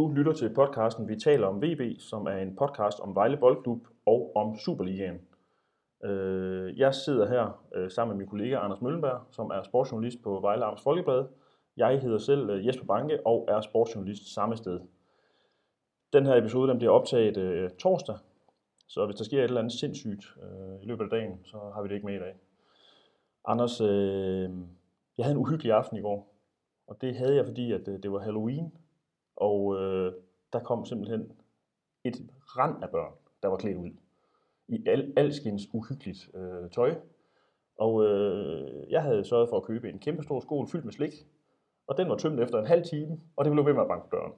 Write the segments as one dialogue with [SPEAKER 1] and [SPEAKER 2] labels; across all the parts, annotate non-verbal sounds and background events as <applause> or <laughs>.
[SPEAKER 1] Du lytter til podcasten Vi taler om VB, som er en podcast om Vejle Boldklub og om Superligaen. Øh, jeg sidder her øh, sammen med min kollega Anders Møllenberg, som er sportsjournalist på Vejle Amts Folkeblad. Jeg hedder selv øh, Jesper Banke og er sportsjournalist samme sted. Den her episode den bliver optaget øh, torsdag, så hvis der sker et eller andet sindssygt øh, i løbet af dagen, så har vi det ikke med i dag. Anders, øh, jeg havde en uhyggelig aften i går, og det havde jeg, fordi at, øh, det var Halloween, og øh, der kom simpelthen et rand af børn, der var klædt ud i al, alskens uhyggeligt øh, tøj. Og øh, jeg havde sørget for at købe en kæmpe stor skål fyldt med slik, og den var tømt efter en halv time, og det blev ved med at banke på døren.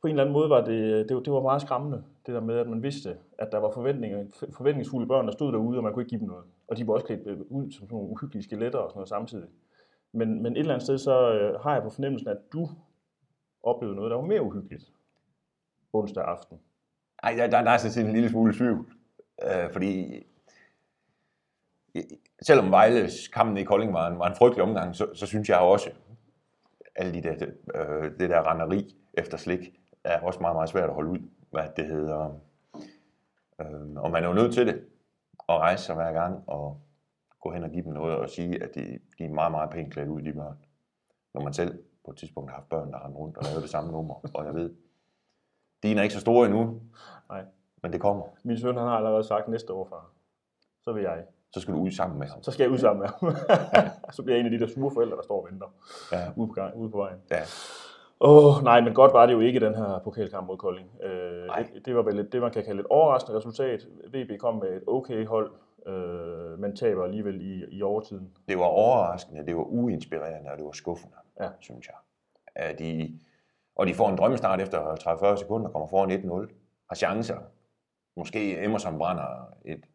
[SPEAKER 1] På en eller anden måde var det, øh, det, var, det var meget skræmmende, det der med, at man vidste, at der var forventninger, forventningsfulde børn, der stod derude, og man kunne ikke give dem noget. Og de var også klædt øh, ud som sådan nogle uhyggelige skeletter og sådan noget samtidig. Men, men et eller andet sted, så øh, har jeg på fornemmelsen, at du oplevede noget, der var mere uhyggeligt onsdag aften.
[SPEAKER 2] Ej, der, der, der er sådan en lille smule tvivl. Øh, fordi selvom Vejles kampen i Kolding var en, var en frygtelig omgang, så, så synes jeg også, alle de der, øh, det der renderi efter slik, er også meget, meget svært at holde ud, hvad det hedder. Øh, og man er jo nødt til det, at rejse sig hver gang, og gå hen og give dem noget, og sige, at de, de er meget, meget pænt klædt ud, de børn. Når man selv på et tidspunkt haft børn, der har rundt og lavet det samme nummer, og jeg ved, de er ikke så store endnu,
[SPEAKER 1] Nej.
[SPEAKER 2] men det kommer.
[SPEAKER 1] Min søn han har allerede sagt næste år, far. Så vil jeg.
[SPEAKER 2] Så skal du ud sammen med ham.
[SPEAKER 1] Så skal jeg ud sammen med ham. <laughs> så bliver jeg en af de der sure forældre, der står og venter
[SPEAKER 2] Ja,
[SPEAKER 1] ude på, gang, ude på vejen.
[SPEAKER 2] ja.
[SPEAKER 1] Åh, oh, nej, men godt var det jo ikke den her pokalkamp mod Kolding. Øh,
[SPEAKER 2] Nej.
[SPEAKER 1] det, det, var vel et, det, man kan kalde et overraskende resultat. VB kom med et okay hold, øh, men taber alligevel i, i overtiden.
[SPEAKER 2] Det var overraskende, det var uinspirerende, og det var skuffende,
[SPEAKER 1] Ja.
[SPEAKER 2] synes jeg. At de, og de får en drømmestart efter 30-40 sekunder, kommer foran 1-0, har chancer. Måske Emerson brænder et,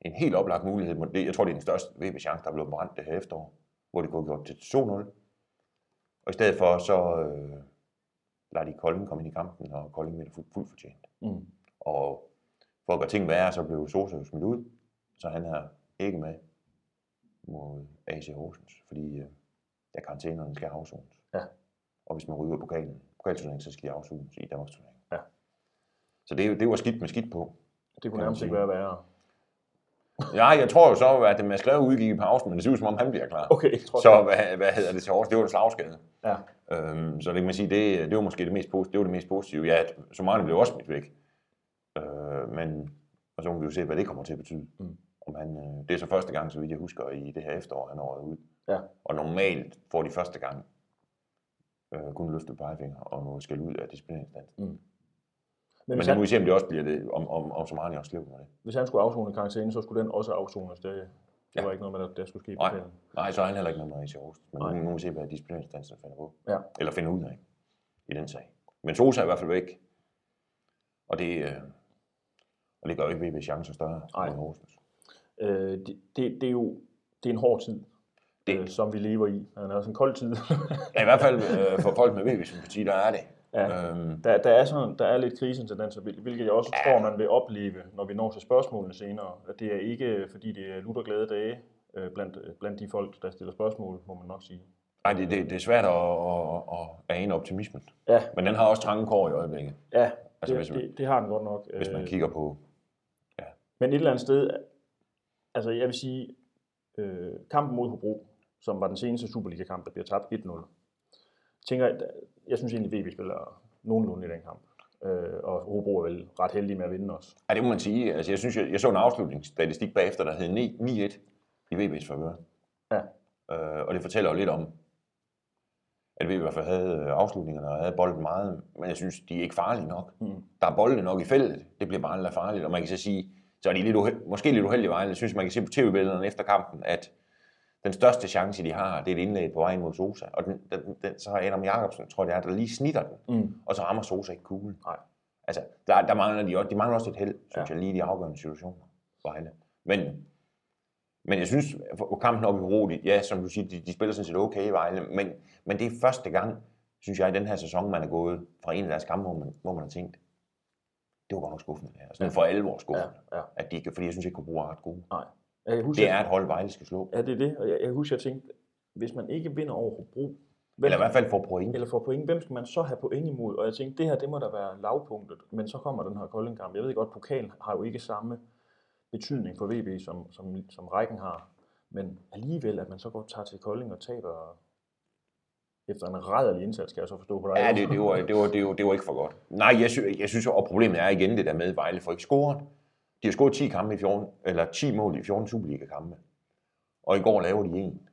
[SPEAKER 2] en helt oplagt mulighed. mod det- Jeg tror, det er den største VB-chance, der er blevet brændt det her efterår, hvor de kunne have gjort til 2-0. Og i stedet for, så øh, lader de Kolding komme ind i kampen, og Kolding bliver fuldt, fuldt fortjent.
[SPEAKER 1] Mm.
[SPEAKER 2] Og for at gøre ting værre, så blev Sosa jo smidt ud, så han er ikke med mod AC Horsens, fordi øh, ja, karantænerne skal afsones.
[SPEAKER 1] Ja.
[SPEAKER 2] Og hvis man ryger pokalen, pokalturneringen, så skal de afsones i Danmarks turnering.
[SPEAKER 1] Ja.
[SPEAKER 2] Så det, det var skidt med skidt på.
[SPEAKER 1] Det kunne nærmest ikke være værre.
[SPEAKER 2] Ja, jeg tror jo så, at det med skrevet udgik i pausen, men det ser ud som om, han bliver klar.
[SPEAKER 1] Okay, trods
[SPEAKER 2] Så hvad, hvad hedder det til? Det var en slagskade.
[SPEAKER 1] Ja.
[SPEAKER 2] Øhm, så det kan man sige, det, det var måske det mest, positive, det var det mest positive. Ja, Somali blev også smidt væk. Øh, men og så må vi jo se, hvad det kommer til at betyde.
[SPEAKER 1] Mm.
[SPEAKER 2] Om han, øh, det er så første gang, så vidt jeg husker, i det her efterår, han er ud.
[SPEAKER 1] Ja.
[SPEAKER 2] Og normalt får de første gang øh, kun løftet pegefinger og noget skal ud af disciplininstansen.
[SPEAKER 1] Men,
[SPEAKER 2] Men,
[SPEAKER 1] men hvis,
[SPEAKER 2] det må
[SPEAKER 1] han,
[SPEAKER 2] vi se, om det også bliver det, om, om, om Somali også lever med det.
[SPEAKER 1] hvis han skulle afzone karantæne, så skulle den også afzones. Det, det
[SPEAKER 2] Ja.
[SPEAKER 1] var ikke noget med, at der skulle ske. i
[SPEAKER 2] Nej. Nej, så er han heller ikke noget med i Aarhus. Men
[SPEAKER 1] Nej.
[SPEAKER 2] nu, nu må vi se, hvad disciplininstansen finder på.
[SPEAKER 1] Ja.
[SPEAKER 2] Eller finder ud af i den sag. Men Sosa er i hvert fald væk. Og det, øh, og det gør jo ikke VB chancer større
[SPEAKER 1] Nej.
[SPEAKER 2] Horsens.
[SPEAKER 1] Øh, det, det, det, er jo det er en hård tid,
[SPEAKER 2] Det-
[SPEAKER 1] øh, som vi lever i. Det er også en kold tid.
[SPEAKER 2] Ja, i hvert fald <laughs> øh, for folk med VB-sympati, der er det.
[SPEAKER 1] Ja.
[SPEAKER 2] Øhm,
[SPEAKER 1] Der, der, er sådan, der er lidt krisentendenser, hvil- hvilket jeg også
[SPEAKER 2] Ja.
[SPEAKER 1] tror, man vil opleve, når vi når til spørgsmålene senere. At det er ikke, fordi det er lutter glade dage øh, blandt, blandt de folk, der stiller spørgsmål, må man nok sige.
[SPEAKER 2] ej, det, det, det er svært at, at, at ane optimismen.
[SPEAKER 1] Ja,
[SPEAKER 2] Men den har også trange kår i øjeblikket,
[SPEAKER 1] ja
[SPEAKER 2] Altså,
[SPEAKER 1] det,
[SPEAKER 2] hvis man-
[SPEAKER 1] det, det har den godt nok.
[SPEAKER 2] hvis man
[SPEAKER 1] Øh,
[SPEAKER 2] kigger på...
[SPEAKER 1] Men et eller andet sted, altså jeg vil sige, øh, kampen mod Hobro, som var den seneste Superliga-kamp, der bliver tabt 1-0, tænker jeg, jeg synes egentlig, VB spiller nogenlunde i den kamp. Øh, og Hobro er vel ret heldig med at vinde os.
[SPEAKER 2] Ej, det må man sige. Altså, jeg synes, jeg, jeg så en afslutningsstatistik bagefter, der hed 9 9-1 i VB's favør.
[SPEAKER 1] Ja.
[SPEAKER 2] Øh, og det fortæller jo lidt om, at VB i hvert fald havde øh, afslutningerne og havde bolden meget, men jeg synes, de er ikke farlige nok.
[SPEAKER 1] Mm.
[SPEAKER 2] Der er bolde nok i feltet, det bliver bare aldrig farligt, og man kan så sige, så er de lidt uheld, måske lidt uheldige Vejle. Jeg synes, man kan se på tv-billederne efter kampen, at den største chance, de har, det er et indlæg på vejen mod Sosa. Og den, den, den, så har Adam Jacobsen, tror jeg er, der lige snitter den,
[SPEAKER 1] Mm.
[SPEAKER 2] og så rammer Sosa ikke kuglen.
[SPEAKER 1] Nej.
[SPEAKER 2] Altså, der, der mangler de, også, de mangler også et held, synes
[SPEAKER 1] Ja.
[SPEAKER 2] ja. jeg, lige i de afgørende situationer, Vejle. Men, men jeg synes, for kampen op i de- ja, som du siger, de, de spiller sådan set okay i Vejle, men, men det er første gang, synes jeg, i den her sæson, man er gået fra en af deres kampe, hvor man, hvor man har tænkt, det var godt nok skuffende. det her. Altså,
[SPEAKER 1] Ja.
[SPEAKER 2] ja. for alvor skuffende.
[SPEAKER 1] Ja, ja.
[SPEAKER 2] At de, fordi jeg synes ikke, Hobro er ret gode.
[SPEAKER 1] Jeg kan huske,
[SPEAKER 2] Det er et hold, Vejle skal slå.
[SPEAKER 1] Ja, det er det. Og jeg, jeg kan huske, at jeg tænkte, hvis man ikke vinder over Hobro Hvem,
[SPEAKER 2] Eller i hvert fald får point.
[SPEAKER 1] eller får point. Hvem skal man så have point imod? Og jeg tænkte, det her, det må da være lavpunktet. Men så kommer den her Kolding-kamp. Jeg ved godt, pokalen har jo ikke samme betydning for VB, som, som, som rækken har. Men alligevel, at man så går tager til Kolding og taber efter en rædderlig indsats, kan jeg så forstå på dig.
[SPEAKER 2] Ja, det, det, var, det, var, det, var, det var ikke for godt. Nej, jeg, synes, jeg synes, og problemet er igen det der med, at Vejle får ikke scoret. De har scoret 10 kampe i 14, eller 10 mål i 14 Superliga-kampe. Og i går laver de en.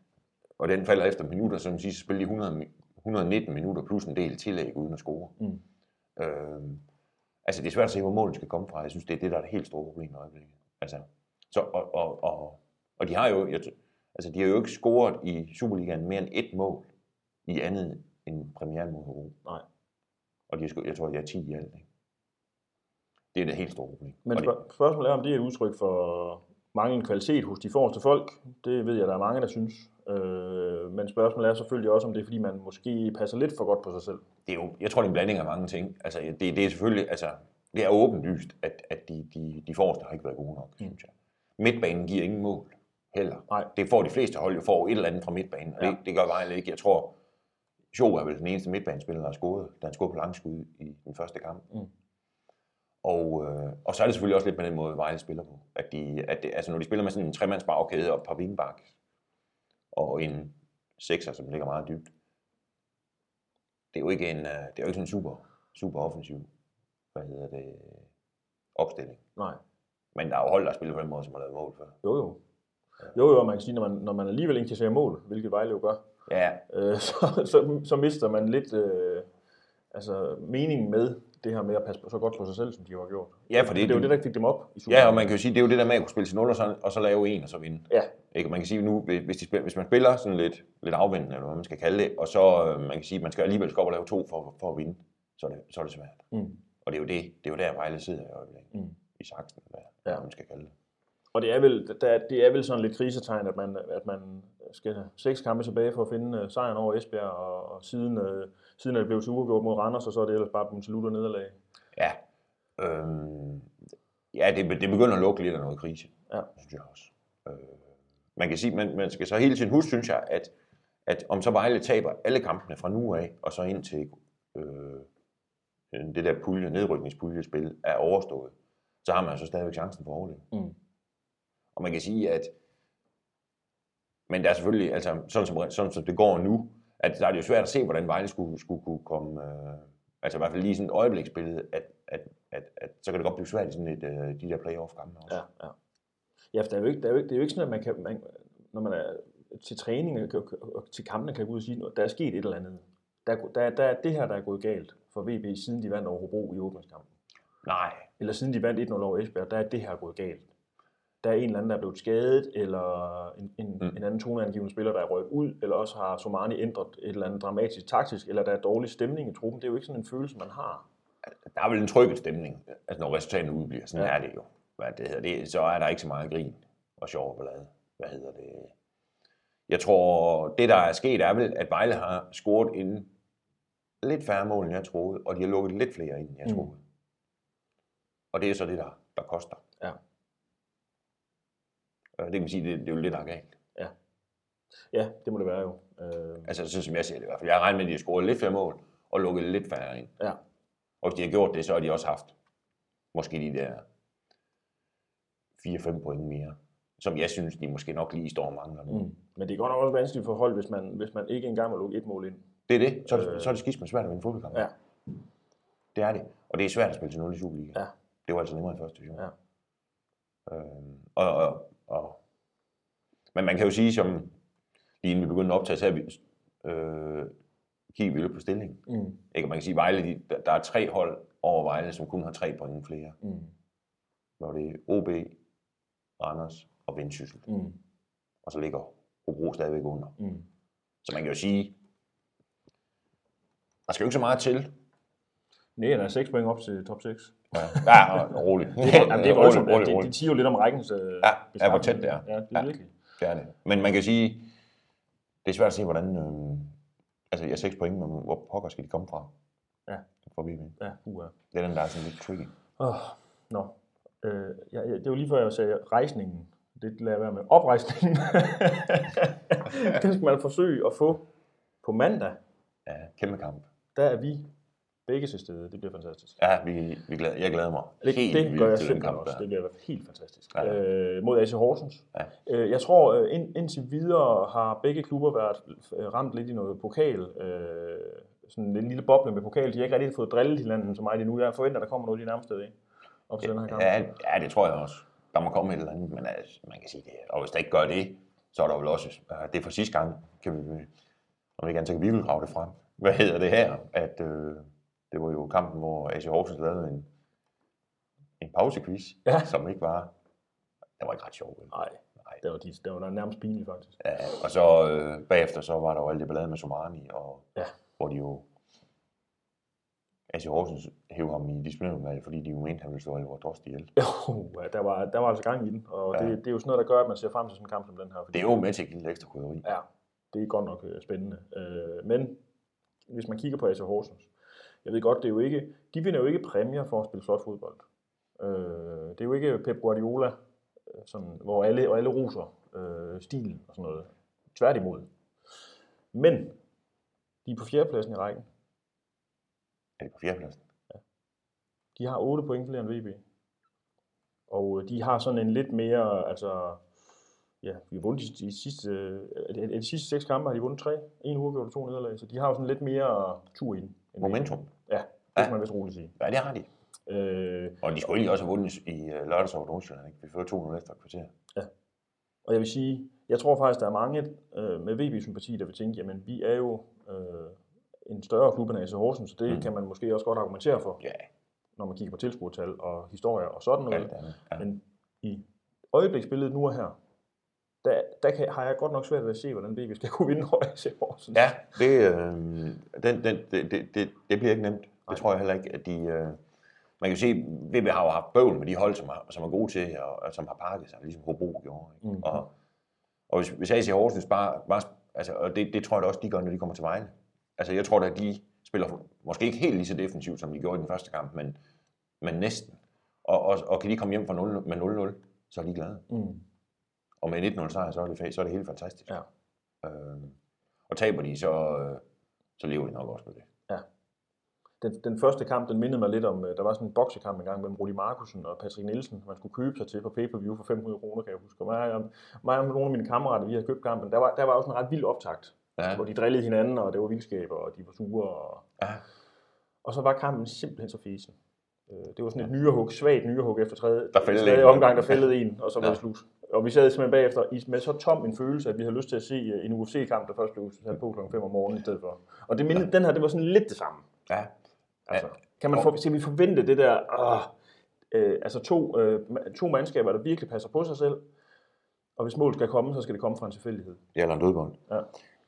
[SPEAKER 2] Og den falder efter minutter, så de sidste spil i 100, 119 minutter plus en del tillæg uden at score.
[SPEAKER 1] Mm.
[SPEAKER 2] Øhm, altså, det er svært at se, hvor målet skal komme fra. Jeg synes, det er det, der er det helt store problem i øjeblikket. Altså, så, og, og, og, og de har jo, jeg, altså, de har jo ikke scoret i Superligaen mere end et mål i andet end premieren mod.
[SPEAKER 1] Nej.
[SPEAKER 2] Og de har, jeg tror, de er 10 i alt. Ikke? Det er det helt store problem.
[SPEAKER 1] Men spørg- spørgsmålet er, om det er et udtryk for manglende kvalitet hos de forreste folk. Det ved jeg, der er mange, der synes. Øh, men spørgsmålet er selvfølgelig også, om det er, fordi man måske passer lidt for godt på sig selv.
[SPEAKER 2] det er jo, jeg tror, det er en blanding af mange ting. Altså, det, det er selvfølgelig, altså, det er åbenlyst, at, at de, de, de forreste har ikke været gode nok, synes jeg. Midtbanen giver ingen mål heller.
[SPEAKER 1] Nej.
[SPEAKER 2] Det får de fleste hold jo får et eller andet fra midtbanen, og
[SPEAKER 1] Ja.
[SPEAKER 2] det, det gør Vejle ikke. Jeg tror, Jo er vel den eneste midtbanespiller, der har scoret, da han scorede på langskud i den første kamp.
[SPEAKER 1] Mm.
[SPEAKER 2] Og, øh, og så er det selvfølgelig også lidt med den måde, Vejle spiller på. At de, at det, altså når de spiller med sådan en tremandsbagkæde og et par vingbak, og en sekser, som ligger meget dybt, det er jo ikke en, øh, det er jo ikke sådan en super, super offensiv, hvad hedder det, opstilling.
[SPEAKER 1] Nej.
[SPEAKER 2] Men der er jo hold, der spiller på den måde, som har lavet mål før.
[SPEAKER 1] Jo, jo. Jo, jo, man kan sige, når man, når man alligevel ikke se mål, hvilket Vejle jo gør,
[SPEAKER 2] Ja,
[SPEAKER 1] øh, <laughs> så, så, så mister man lidt øh, altså, meningen med det her med at passe så godt på sig selv, som de har gjort.
[SPEAKER 2] ja for
[SPEAKER 1] Det,
[SPEAKER 2] det,
[SPEAKER 1] er jo det, der fik dem op i
[SPEAKER 2] Ja, og man kan jo sige, det er jo det der med at kunne spille til 0 og så, og så lave en og så vinde.
[SPEAKER 1] Ja,
[SPEAKER 2] Ikke? Man kan sige nu, hvis, de spiller, hvis man spiller sådan lidt, lidt afvendende, eller hvad man skal kalde det, og så øh, man kan sige, man skal alligevel skal op og lave to for, for at vinde, så er det, så er det svært.
[SPEAKER 1] Mm.
[SPEAKER 2] Og det er jo det, det er jo der Vejle sidder i øjeblikket,
[SPEAKER 1] Mm.
[SPEAKER 2] i saksen, hvad,
[SPEAKER 1] Ja.
[SPEAKER 2] man skal kalde det.
[SPEAKER 1] Og det er vel, der, det er vel sådan lidt krisetegn, at man, at man skal seks kampe tilbage for at finde uh, sejren over Esbjerg, og, og siden, uh, siden det blevet til uafgjort mod Randers, og så er det ellers bare blevet til lutter nederlag.
[SPEAKER 2] Ja, øhm, ja det, det begynder at lukke lidt af noget krise,
[SPEAKER 1] Ja.
[SPEAKER 2] synes jeg også. Øh, man kan sige, man, man skal så hele tiden huske, synes jeg, at, at om så Vejle taber alle kampene fra nu af, og så ind til øh, det der pulje, nedrykningspuljespil er overstået, så har man så stadigvæk chancen for at overleve.
[SPEAKER 1] Mm.
[SPEAKER 2] Og man kan sige, at men der er selvfølgelig, altså sådan som, sådan som det går nu, at der er det jo svært at se, hvordan Vejle skulle, skulle kunne komme, øh, altså i hvert fald lige sådan et øjebliksbillede, at, at, at, at så kan det godt blive svært i sådan et, øh, de der playoff-kampe også.
[SPEAKER 1] Ja, ja. Ja, for der er jo ikke, der er jo ikke, det er jo ikke sådan, at man kan, man, når man er til træning og til kampene, kan gå ud og sige, at der er sket et eller andet. Der, er- der, der er det her, der er gået galt for VB, siden de vandt over Hobro i åbningskampen.
[SPEAKER 2] Nej,
[SPEAKER 1] Eller siden de vandt 1-0 over Esbjerg, der er det her gået galt. Der er en eller anden, der er blevet skadet, eller en, en,
[SPEAKER 2] Mm.
[SPEAKER 1] mm. en anden toneangivende spiller, der er røget ud, eller også har Somani ændret et eller andet dramatisk taktisk, eller der er dårlig stemning i truppen. Det er jo ikke sådan en følelse, man har.
[SPEAKER 2] der er vel en trykket stemning, altså når resultaterne udbliver. Sådan
[SPEAKER 1] Ja.
[SPEAKER 2] er det jo. Hvad det hedder. Det, så er der ikke så meget grin og sjov og ballade. Hvad hedder det? Jeg tror, det der er sket er vel, at Vejle har scoret en lidt færre mål, end jeg troede, og de har lukket lidt flere ind, end jeg
[SPEAKER 1] Mm.
[SPEAKER 2] troede. Og det er så det, der, der koster.
[SPEAKER 1] Ja.
[SPEAKER 2] Øh, Det kan man sige, det, det er jo lidt er galt.
[SPEAKER 1] Ja, det må det være jo. Øh,
[SPEAKER 2] Altså, sådan som jeg ser det i hvert fald. Jeg har regnet med, at de har scoret lidt flere mål, og lukket lidt færre ind.
[SPEAKER 1] ja.
[SPEAKER 2] Og hvis de har gjort det, så har de også haft måske de der 4-5 point mere, som jeg synes, de måske nok lige står og mangler nu. Mm.
[SPEAKER 1] Men det er godt nok også vanskeligt for hold, hvis man, hvis man ikke engang må lukke et mål ind.
[SPEAKER 2] Det er det. Så er det,
[SPEAKER 1] Øh.
[SPEAKER 2] så er det skidt med svært at vinde fodboldkamp.
[SPEAKER 1] Ja.
[SPEAKER 2] Det er det. Og det er svært at spille til 0 i Superliga.
[SPEAKER 1] Ja.
[SPEAKER 2] Det var altså nemmere i første division.
[SPEAKER 1] Ja.
[SPEAKER 2] Øhm, og, og, og, men man kan jo sige, som lige inden vi begyndte at optage, så vi, øh, kigger vi lidt på stillingen.
[SPEAKER 1] Mm.
[SPEAKER 2] Ikke? Man kan sige, Vejle, de, der, der er tre hold over Vejle, som kun har tre point flere.
[SPEAKER 1] Mm.
[SPEAKER 2] Hvor det er OB, Randers og Vendsyssel.
[SPEAKER 1] Mm.
[SPEAKER 2] Og så ligger Hobro stadigvæk under.
[SPEAKER 1] Mm.
[SPEAKER 2] Så man kan jo sige, der skal jo ikke så meget til.
[SPEAKER 1] Nej, der er 6 point op til top 6.
[SPEAKER 2] Ja, ja roligt.
[SPEAKER 1] Det, er- jamen, det er voldsomt.
[SPEAKER 2] roligt,
[SPEAKER 1] Det, det
[SPEAKER 2] roligt.
[SPEAKER 1] siger jo lidt om rækkens øh,
[SPEAKER 2] Ja, ja, hvor tæt det er.
[SPEAKER 1] Ja, det er
[SPEAKER 2] Ja.
[SPEAKER 1] virkelig.
[SPEAKER 2] Det er det. Men man kan sige, det er svært at se, hvordan... Øh, altså, jeg har 6 point, men hvor pokker skal de komme fra?
[SPEAKER 1] Ja.
[SPEAKER 2] For VB.
[SPEAKER 1] Ja, uha.
[SPEAKER 2] Det er den, der er sådan lidt tricky.
[SPEAKER 1] Åh, nå. Øh, ja, ja, det var lige før, jeg sagde rejsningen. Det lader jeg være med. Oprejsningen. <laughs> den skal man forsøge at få på mandag
[SPEAKER 2] Ja, kæmpe kamp.
[SPEAKER 1] Der er vi begge til stede. Det bliver fantastisk.
[SPEAKER 2] Ja, vi, vi glæder, jeg glæder mig
[SPEAKER 1] Det,
[SPEAKER 2] helt
[SPEAKER 1] det
[SPEAKER 2] vildt
[SPEAKER 1] gør jeg
[SPEAKER 2] til den
[SPEAKER 1] simpelthen
[SPEAKER 2] kamp
[SPEAKER 1] også.
[SPEAKER 2] der.
[SPEAKER 1] Det bliver helt fantastisk.
[SPEAKER 2] Ja.
[SPEAKER 1] Øh, mod AC Horsens.
[SPEAKER 2] Ja.
[SPEAKER 1] Øh, jeg tror, øh, ind, indtil videre har begge klubber været øh, ramt lidt i noget pokal. Øh, sådan en lille boble med pokal. De har ikke rigtig fået drillet hinanden så meget endnu. Jeg forventer, der kommer noget i de nærmeste dage. Op til den her kamp.
[SPEAKER 2] Ja, ja, det tror jeg også. Der må komme et eller andet, men altså, man kan sige det. Og hvis der ikke gør det, så er der vel også, uh, det er for sidste gang, kan vi, om ikke andet, så kan vi vel grave det frem. Hvad hedder det her? At øh, det var jo kampen, hvor AC Horsens lavede en, en pausequiz,
[SPEAKER 1] Ja.
[SPEAKER 2] som ikke var, det var ikke ret sjov.
[SPEAKER 1] Nej,
[SPEAKER 2] Nej.
[SPEAKER 1] det var, de, det var nærmest pinligt faktisk.
[SPEAKER 2] Ja, og så øh, bagefter, så var der jo alt det ballade med Somani, og,
[SPEAKER 1] Ja.
[SPEAKER 2] hvor de jo, AC Horsens hævde ham i disciplinudvalget, fordi de jo mente, han ville slå Alvor Drost ihjel.
[SPEAKER 1] Jo, <laughs> ja, der, var, der var altså gang i den. Og
[SPEAKER 2] Ja.
[SPEAKER 1] det, det er jo sådan noget, der gør, at man ser frem til sådan en kamp som den her. Fordi
[SPEAKER 2] Det er jo med til give lidt ekstra krydderi.
[SPEAKER 1] Ja, det er godt nok øh, spændende. Øh, men hvis man kigger på AC Horsens, jeg ved godt, det er jo ikke, de vinder jo ikke præmier for at spille flot fodbold. Øh, det er jo ikke Pep Guardiola, øh, sådan, hvor alle, og alle roser øh, stilen og sådan noget. Tværtimod. Men de er på fjerdepladsen i rækken.
[SPEAKER 2] Er det på fjerdepladsen?
[SPEAKER 1] De har 8 point flere end VB. Og øh, de har sådan en lidt mere, altså, ja, vi har vundet de, de sidste, er de sidste seks kampe har de vundet tre, en uge og to nederlag, så de har jo sådan lidt mere tur i den.
[SPEAKER 2] Momentum.
[SPEAKER 1] Ja, det
[SPEAKER 2] Ja.
[SPEAKER 1] kan man vist roligt sige.
[SPEAKER 2] Ja, det har de.
[SPEAKER 1] Øh,
[SPEAKER 2] Og de skulle egentlig også have vundet i uh, lørdags over Nordsjælland, ikke? Vi førte 2-0 efter et kvarter.
[SPEAKER 1] og jeg vil sige, jeg tror faktisk, der er mange øh, med VB-sympati, der vil tænke, jamen vi er jo øh, en større klub end AC Horsens, så det
[SPEAKER 2] Mm.
[SPEAKER 1] kan man måske også godt argumentere for,
[SPEAKER 2] Ja,
[SPEAKER 1] når man kigger på tilskuertal og historier og sådan noget.
[SPEAKER 2] andet. Ja.
[SPEAKER 1] Men i øjebliksbilledet nu og her, der, der kan, har jeg godt nok svært ved at se, hvordan BB skal kunne vinde over AC Horsens.
[SPEAKER 2] Ja, det, øh, den, den, det, det, det, bliver ikke nemt. Det
[SPEAKER 1] Nej.
[SPEAKER 2] tror jeg heller ikke, at de... Øh, man kan se, at VB har jo haft bøvl med de hold, som, har, som er gode til, og, og som har pakket sig, ligesom Hobro gjorde. Ikke?
[SPEAKER 1] Mhm.
[SPEAKER 2] Og, og hvis, hvis AC Horsens bare... bare altså, og det, det tror jeg da også, de gør, når de kommer til Vejle. Altså, jeg tror da, at de spiller måske ikke helt lige så defensivt, som de gjorde i den første kamp, men, men næsten. Og, og, og kan de komme hjem fra 0, med 0-0, så er de glade.
[SPEAKER 1] Mm.
[SPEAKER 2] Og med en 1-0 sejr, så er det, så er det helt fantastisk.
[SPEAKER 1] Ja.
[SPEAKER 2] Øhm, og taber de, så, øh, så lever de nok også med det.
[SPEAKER 1] Den, den første kamp, den mindede mig lidt om, øh, der var sådan en boksekamp engang mellem Rudi Markusen og Patrick Nielsen, man skulle købe sig til på pay-per-view for 500 kroner, kan jeg huske. Og mig, og, mig og nogle af mine kammerater, vi havde købt kampen, der var, der var også en ret vild optakt,
[SPEAKER 2] Ja,
[SPEAKER 1] hvor de drillede hinanden, og det var vildskaber, og de var sure. Og,
[SPEAKER 2] ja.
[SPEAKER 1] og så var kampen simpelthen så fesen. Øh, Det var sådan et nyrehug, svagt nyrehug efter tredje,
[SPEAKER 2] Der
[SPEAKER 1] tredje omgang, der fældede en, og så var
[SPEAKER 2] Ja.
[SPEAKER 1] det slut. Og vi sad simpelthen bagefter i- med så tom en følelse, at vi havde lyst til at se øh, en UFC-kamp, der først blev sat på klokken 5 om morgenen i stedet for. Og det mindede, den her, det var sådan lidt det samme.
[SPEAKER 2] ja.
[SPEAKER 1] Altså, kan man for, skal vi forvente det der, åh, øh, altså to, øh, to mandskaber, der virkelig passer på sig selv, og hvis mål skal komme, så skal det komme fra en tilfældighed.
[SPEAKER 2] Det er en dødbold.
[SPEAKER 1] Ja.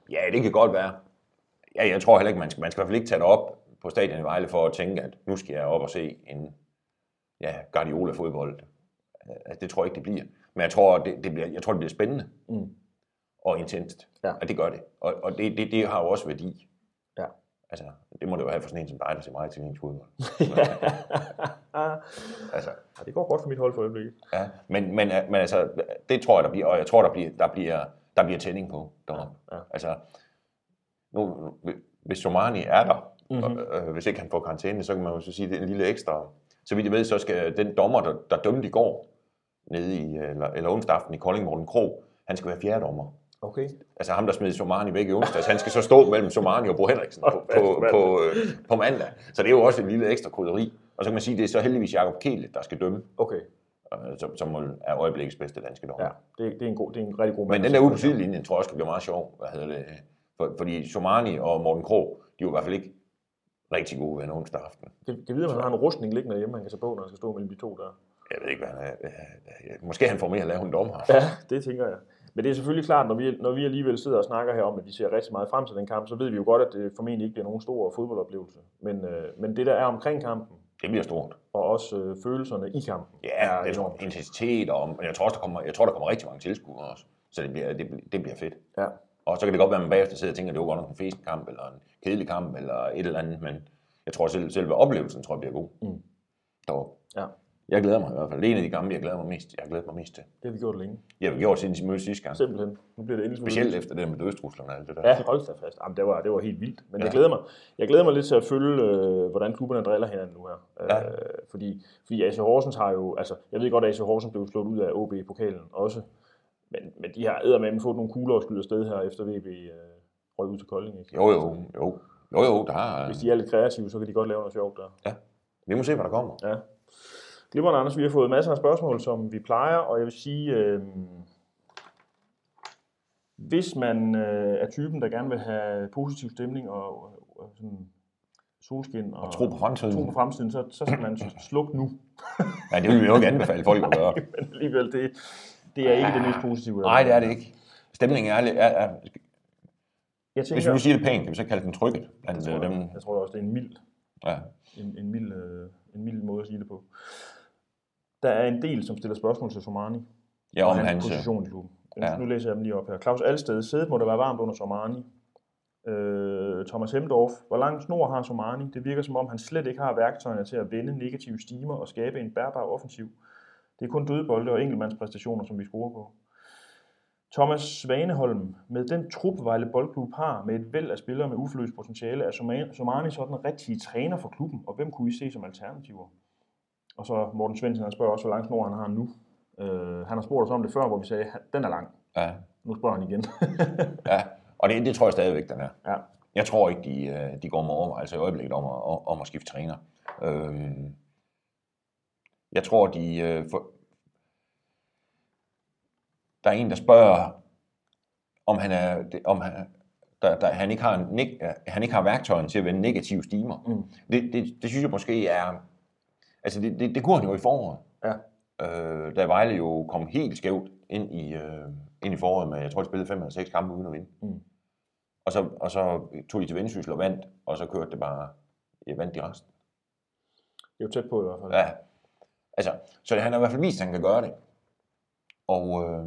[SPEAKER 2] Ja, det kan godt være. Ja, jeg tror heller ikke, man skal, man skal i hvert fald ikke tage det op på stadion i Vejle for at tænke, at nu skal jeg op og se en ja, Guardiola-fodbold. Altså, det tror jeg ikke, det bliver. Men jeg tror, det, det bliver, jeg tror, det bliver spændende
[SPEAKER 1] Mm.
[SPEAKER 2] og intenst.
[SPEAKER 1] Ja.
[SPEAKER 2] At det gør det. Og, og det, det, det har jo også værdi.
[SPEAKER 1] Ja.
[SPEAKER 2] Altså, det må det jo have for sådan en som dig, der ser meget til ens fodbold. <laughs>
[SPEAKER 1] ja,
[SPEAKER 2] Altså,
[SPEAKER 1] det går godt for mit hold for øjeblikket.
[SPEAKER 2] Ja, men, men, men altså, det tror jeg, der bliver, og jeg tror, der bliver, der bliver, der bliver tænding på deroppe.
[SPEAKER 1] Ja, ja.
[SPEAKER 2] Altså, nu, hvis Somani er der,
[SPEAKER 1] Mhm.
[SPEAKER 2] mm-hmm. og, øh, hvis ikke han får karantæne, så kan man jo så sige, det er en lille ekstra. Så vidt jeg ved, så skal den dommer, der, der dømte i går, nede i, eller, eller onsdag aften i Kolding, Morten Krog, han skal være fjerde dommer.
[SPEAKER 1] Okay.
[SPEAKER 2] Altså ham, der smed Somani væk i onsdags, han skal så stå mellem Somani og Bo Henriksen på, på, på, øh, på mandag. Så det er jo også en lille ekstra krydderi. Og så kan man sige, at det er så heldigvis Jakob Kele, der skal dømme,
[SPEAKER 1] Okay,
[SPEAKER 2] øh, som, som er øjeblikkets bedste danske dommer.
[SPEAKER 1] ja, det, det, er en god, det er en rigtig god
[SPEAKER 2] Men
[SPEAKER 1] mand
[SPEAKER 2] den
[SPEAKER 1] at
[SPEAKER 2] der ude
[SPEAKER 1] på.
[SPEAKER 2] sidelinjen, tror jeg også kan blive meget sjov. Hvad hedder det? For, fordi Somani og Morten Krog, de er jo i hvert fald ikke rigtig gode venner onsdag aften.
[SPEAKER 1] Kan, kan vide, om han har en rustning liggende hjemme, han kan tage på, når han skal stå mellem de to der.
[SPEAKER 2] Jeg ved ikke, hvad han er. Måske han får mere at lave en dommer.
[SPEAKER 1] Ja, det tænker jeg. Men det er selvfølgelig klart, når vi, når vi alligevel sidder og snakker her om, at vi ser rigtig meget frem til den kamp, så ved vi jo godt, at det formentlig ikke bliver nogen stor fodboldoplevelse. Men, øh, men det, der er omkring kampen,
[SPEAKER 2] Det bliver stort.
[SPEAKER 1] og også øh, følelserne i kampen,
[SPEAKER 2] Ja,
[SPEAKER 1] er
[SPEAKER 2] det jeg. Intensitet, og, men jeg tror også, der kommer, jeg tror, der kommer rigtig mange tilskuere også. Så det bliver, det, bliver- det bliver fedt.
[SPEAKER 1] Ja.
[SPEAKER 2] Og så kan det godt være, at man bagefter sidder og tænker, at det var godt nok en fesen kamp, eller en kedelig kamp, eller et eller andet, men jeg tror selv, selve oplevelsen tror jeg bliver god.
[SPEAKER 1] Mm.
[SPEAKER 2] Deroppe.
[SPEAKER 1] Ja.
[SPEAKER 2] Jeg glæder mig i hvert fald. Det er en af de gamle, jeg glæder mig mest, jeg har glædet mig mest til.
[SPEAKER 1] Det har vi gjort længe.
[SPEAKER 2] Jeg har gjort siden de mødtes sidste gang.
[SPEAKER 1] Simpelthen. Nu bliver det endelig
[SPEAKER 2] Specielt efter det med dødstruslerne og alt det der.
[SPEAKER 1] Ja, hold da fast. Jamen, det, var, det var helt vildt. Men ja. jeg,
[SPEAKER 2] Ja.
[SPEAKER 1] glæder mig, jeg glæder mig lidt til at følge, øh, hvordan klubberne driller hinanden nu her.
[SPEAKER 2] Ja.
[SPEAKER 1] Øh, fordi, fordi AC Horsens har jo, altså, jeg ved godt, at AC Horsens blev slået ud af i pokalen også. Men, men de har eddermame fået nogle kugler og skyde afsted her, efter VB øh, røg ud til Kolding. Ikke?
[SPEAKER 2] Jo, jo, jo. Jo, jo, der er...
[SPEAKER 1] Hvis de er lidt kreative, så kan de godt lave noget sjovt der.
[SPEAKER 2] Vi må se, hvad der kommer.
[SPEAKER 1] Ja. Glimrende, Anders. Vi har fået masser af spørgsmål, som vi plejer, og jeg vil sige, øh, hvis man øh, er typen, der gerne vil have positiv stemning og, og, og sådan solskin og,
[SPEAKER 2] Og tro på fremtiden.
[SPEAKER 1] tro på fremtiden, så, så skal man <clears throat> slukke nu.
[SPEAKER 2] Nej, det vil vi jo ikke anbefale folk at gøre. <laughs>
[SPEAKER 1] Men alligevel, det, det er ikke det mest positive.
[SPEAKER 2] Nej, det er det ikke. Stemningen er, er, er
[SPEAKER 1] Jeg
[SPEAKER 2] hvis
[SPEAKER 1] tænker,
[SPEAKER 2] vi nu siger det pænt, kan vi så kalde den trykket blandt
[SPEAKER 1] jeg,
[SPEAKER 2] øh,
[SPEAKER 1] tror,
[SPEAKER 2] dem.
[SPEAKER 1] jeg tror også, det er en mild,
[SPEAKER 2] Ja.
[SPEAKER 1] en, en, mild, øh, en mild måde at sige det på. Der er en del, som stiller spørgsmål til Somani.
[SPEAKER 2] ja, om
[SPEAKER 1] og
[SPEAKER 2] hans... øh,
[SPEAKER 1] position i klubben.
[SPEAKER 2] Ja.
[SPEAKER 1] Nu læser jeg dem lige op her. Claus Alsted, sædet må der være varmt under Somani. Øh, Thomas Hemdorf, hvor lang snor har Somani? Det virker som om, han slet ikke har værktøjerne til at vende negative stimer og skabe en bærbar offensiv. Det er kun dødbolde og enkeltmandspræstationer, som vi scorer på. Thomas Svaneholm, med den trup Vejle Boldklub har, med et væld af spillere med uforløst potentiale, er Soma- Somani så den rigtige træner for klubben, og hvem kunne I se som alternativer? Og så Morten Svendsen, han spørger også, hvor lang snor han har nu. Øh, han har spurgt os om det før, hvor vi sagde, den er lang.
[SPEAKER 2] Ja,
[SPEAKER 1] Nu spørger han igen. <laughs>
[SPEAKER 2] ja. Og det, det tror jeg stadigvæk, den er.
[SPEAKER 1] ja.
[SPEAKER 2] Jeg tror ikke, de, øh, de går med overvejelse i øjeblikket om at, om at skifte træner. Øhm, jeg tror, de... øh, For, der er en, der spørger, om han, er, om han, der, der, han, ikke har en, han ikke har værktøjen til at vende negative stimer.
[SPEAKER 1] Mm.
[SPEAKER 2] Det, det, det synes jeg måske er... Altså, det, det, det kunne han jo i foråret.
[SPEAKER 1] Ja.
[SPEAKER 2] Øh, da Vejle jo kom helt skævt ind i, øh, ind i foråret med, jeg tror, de spillede fem eller seks kampe uden at vinde.
[SPEAKER 1] Mm.
[SPEAKER 2] Og så, og så tog de til Vendsyssel og vandt, og så kørte det bare, jeg vandt de resten.
[SPEAKER 1] Det er jo tæt på i hvert fald.
[SPEAKER 2] Ja. Altså, så det, han har i hvert fald vist, at han kan gøre det. Og, øh,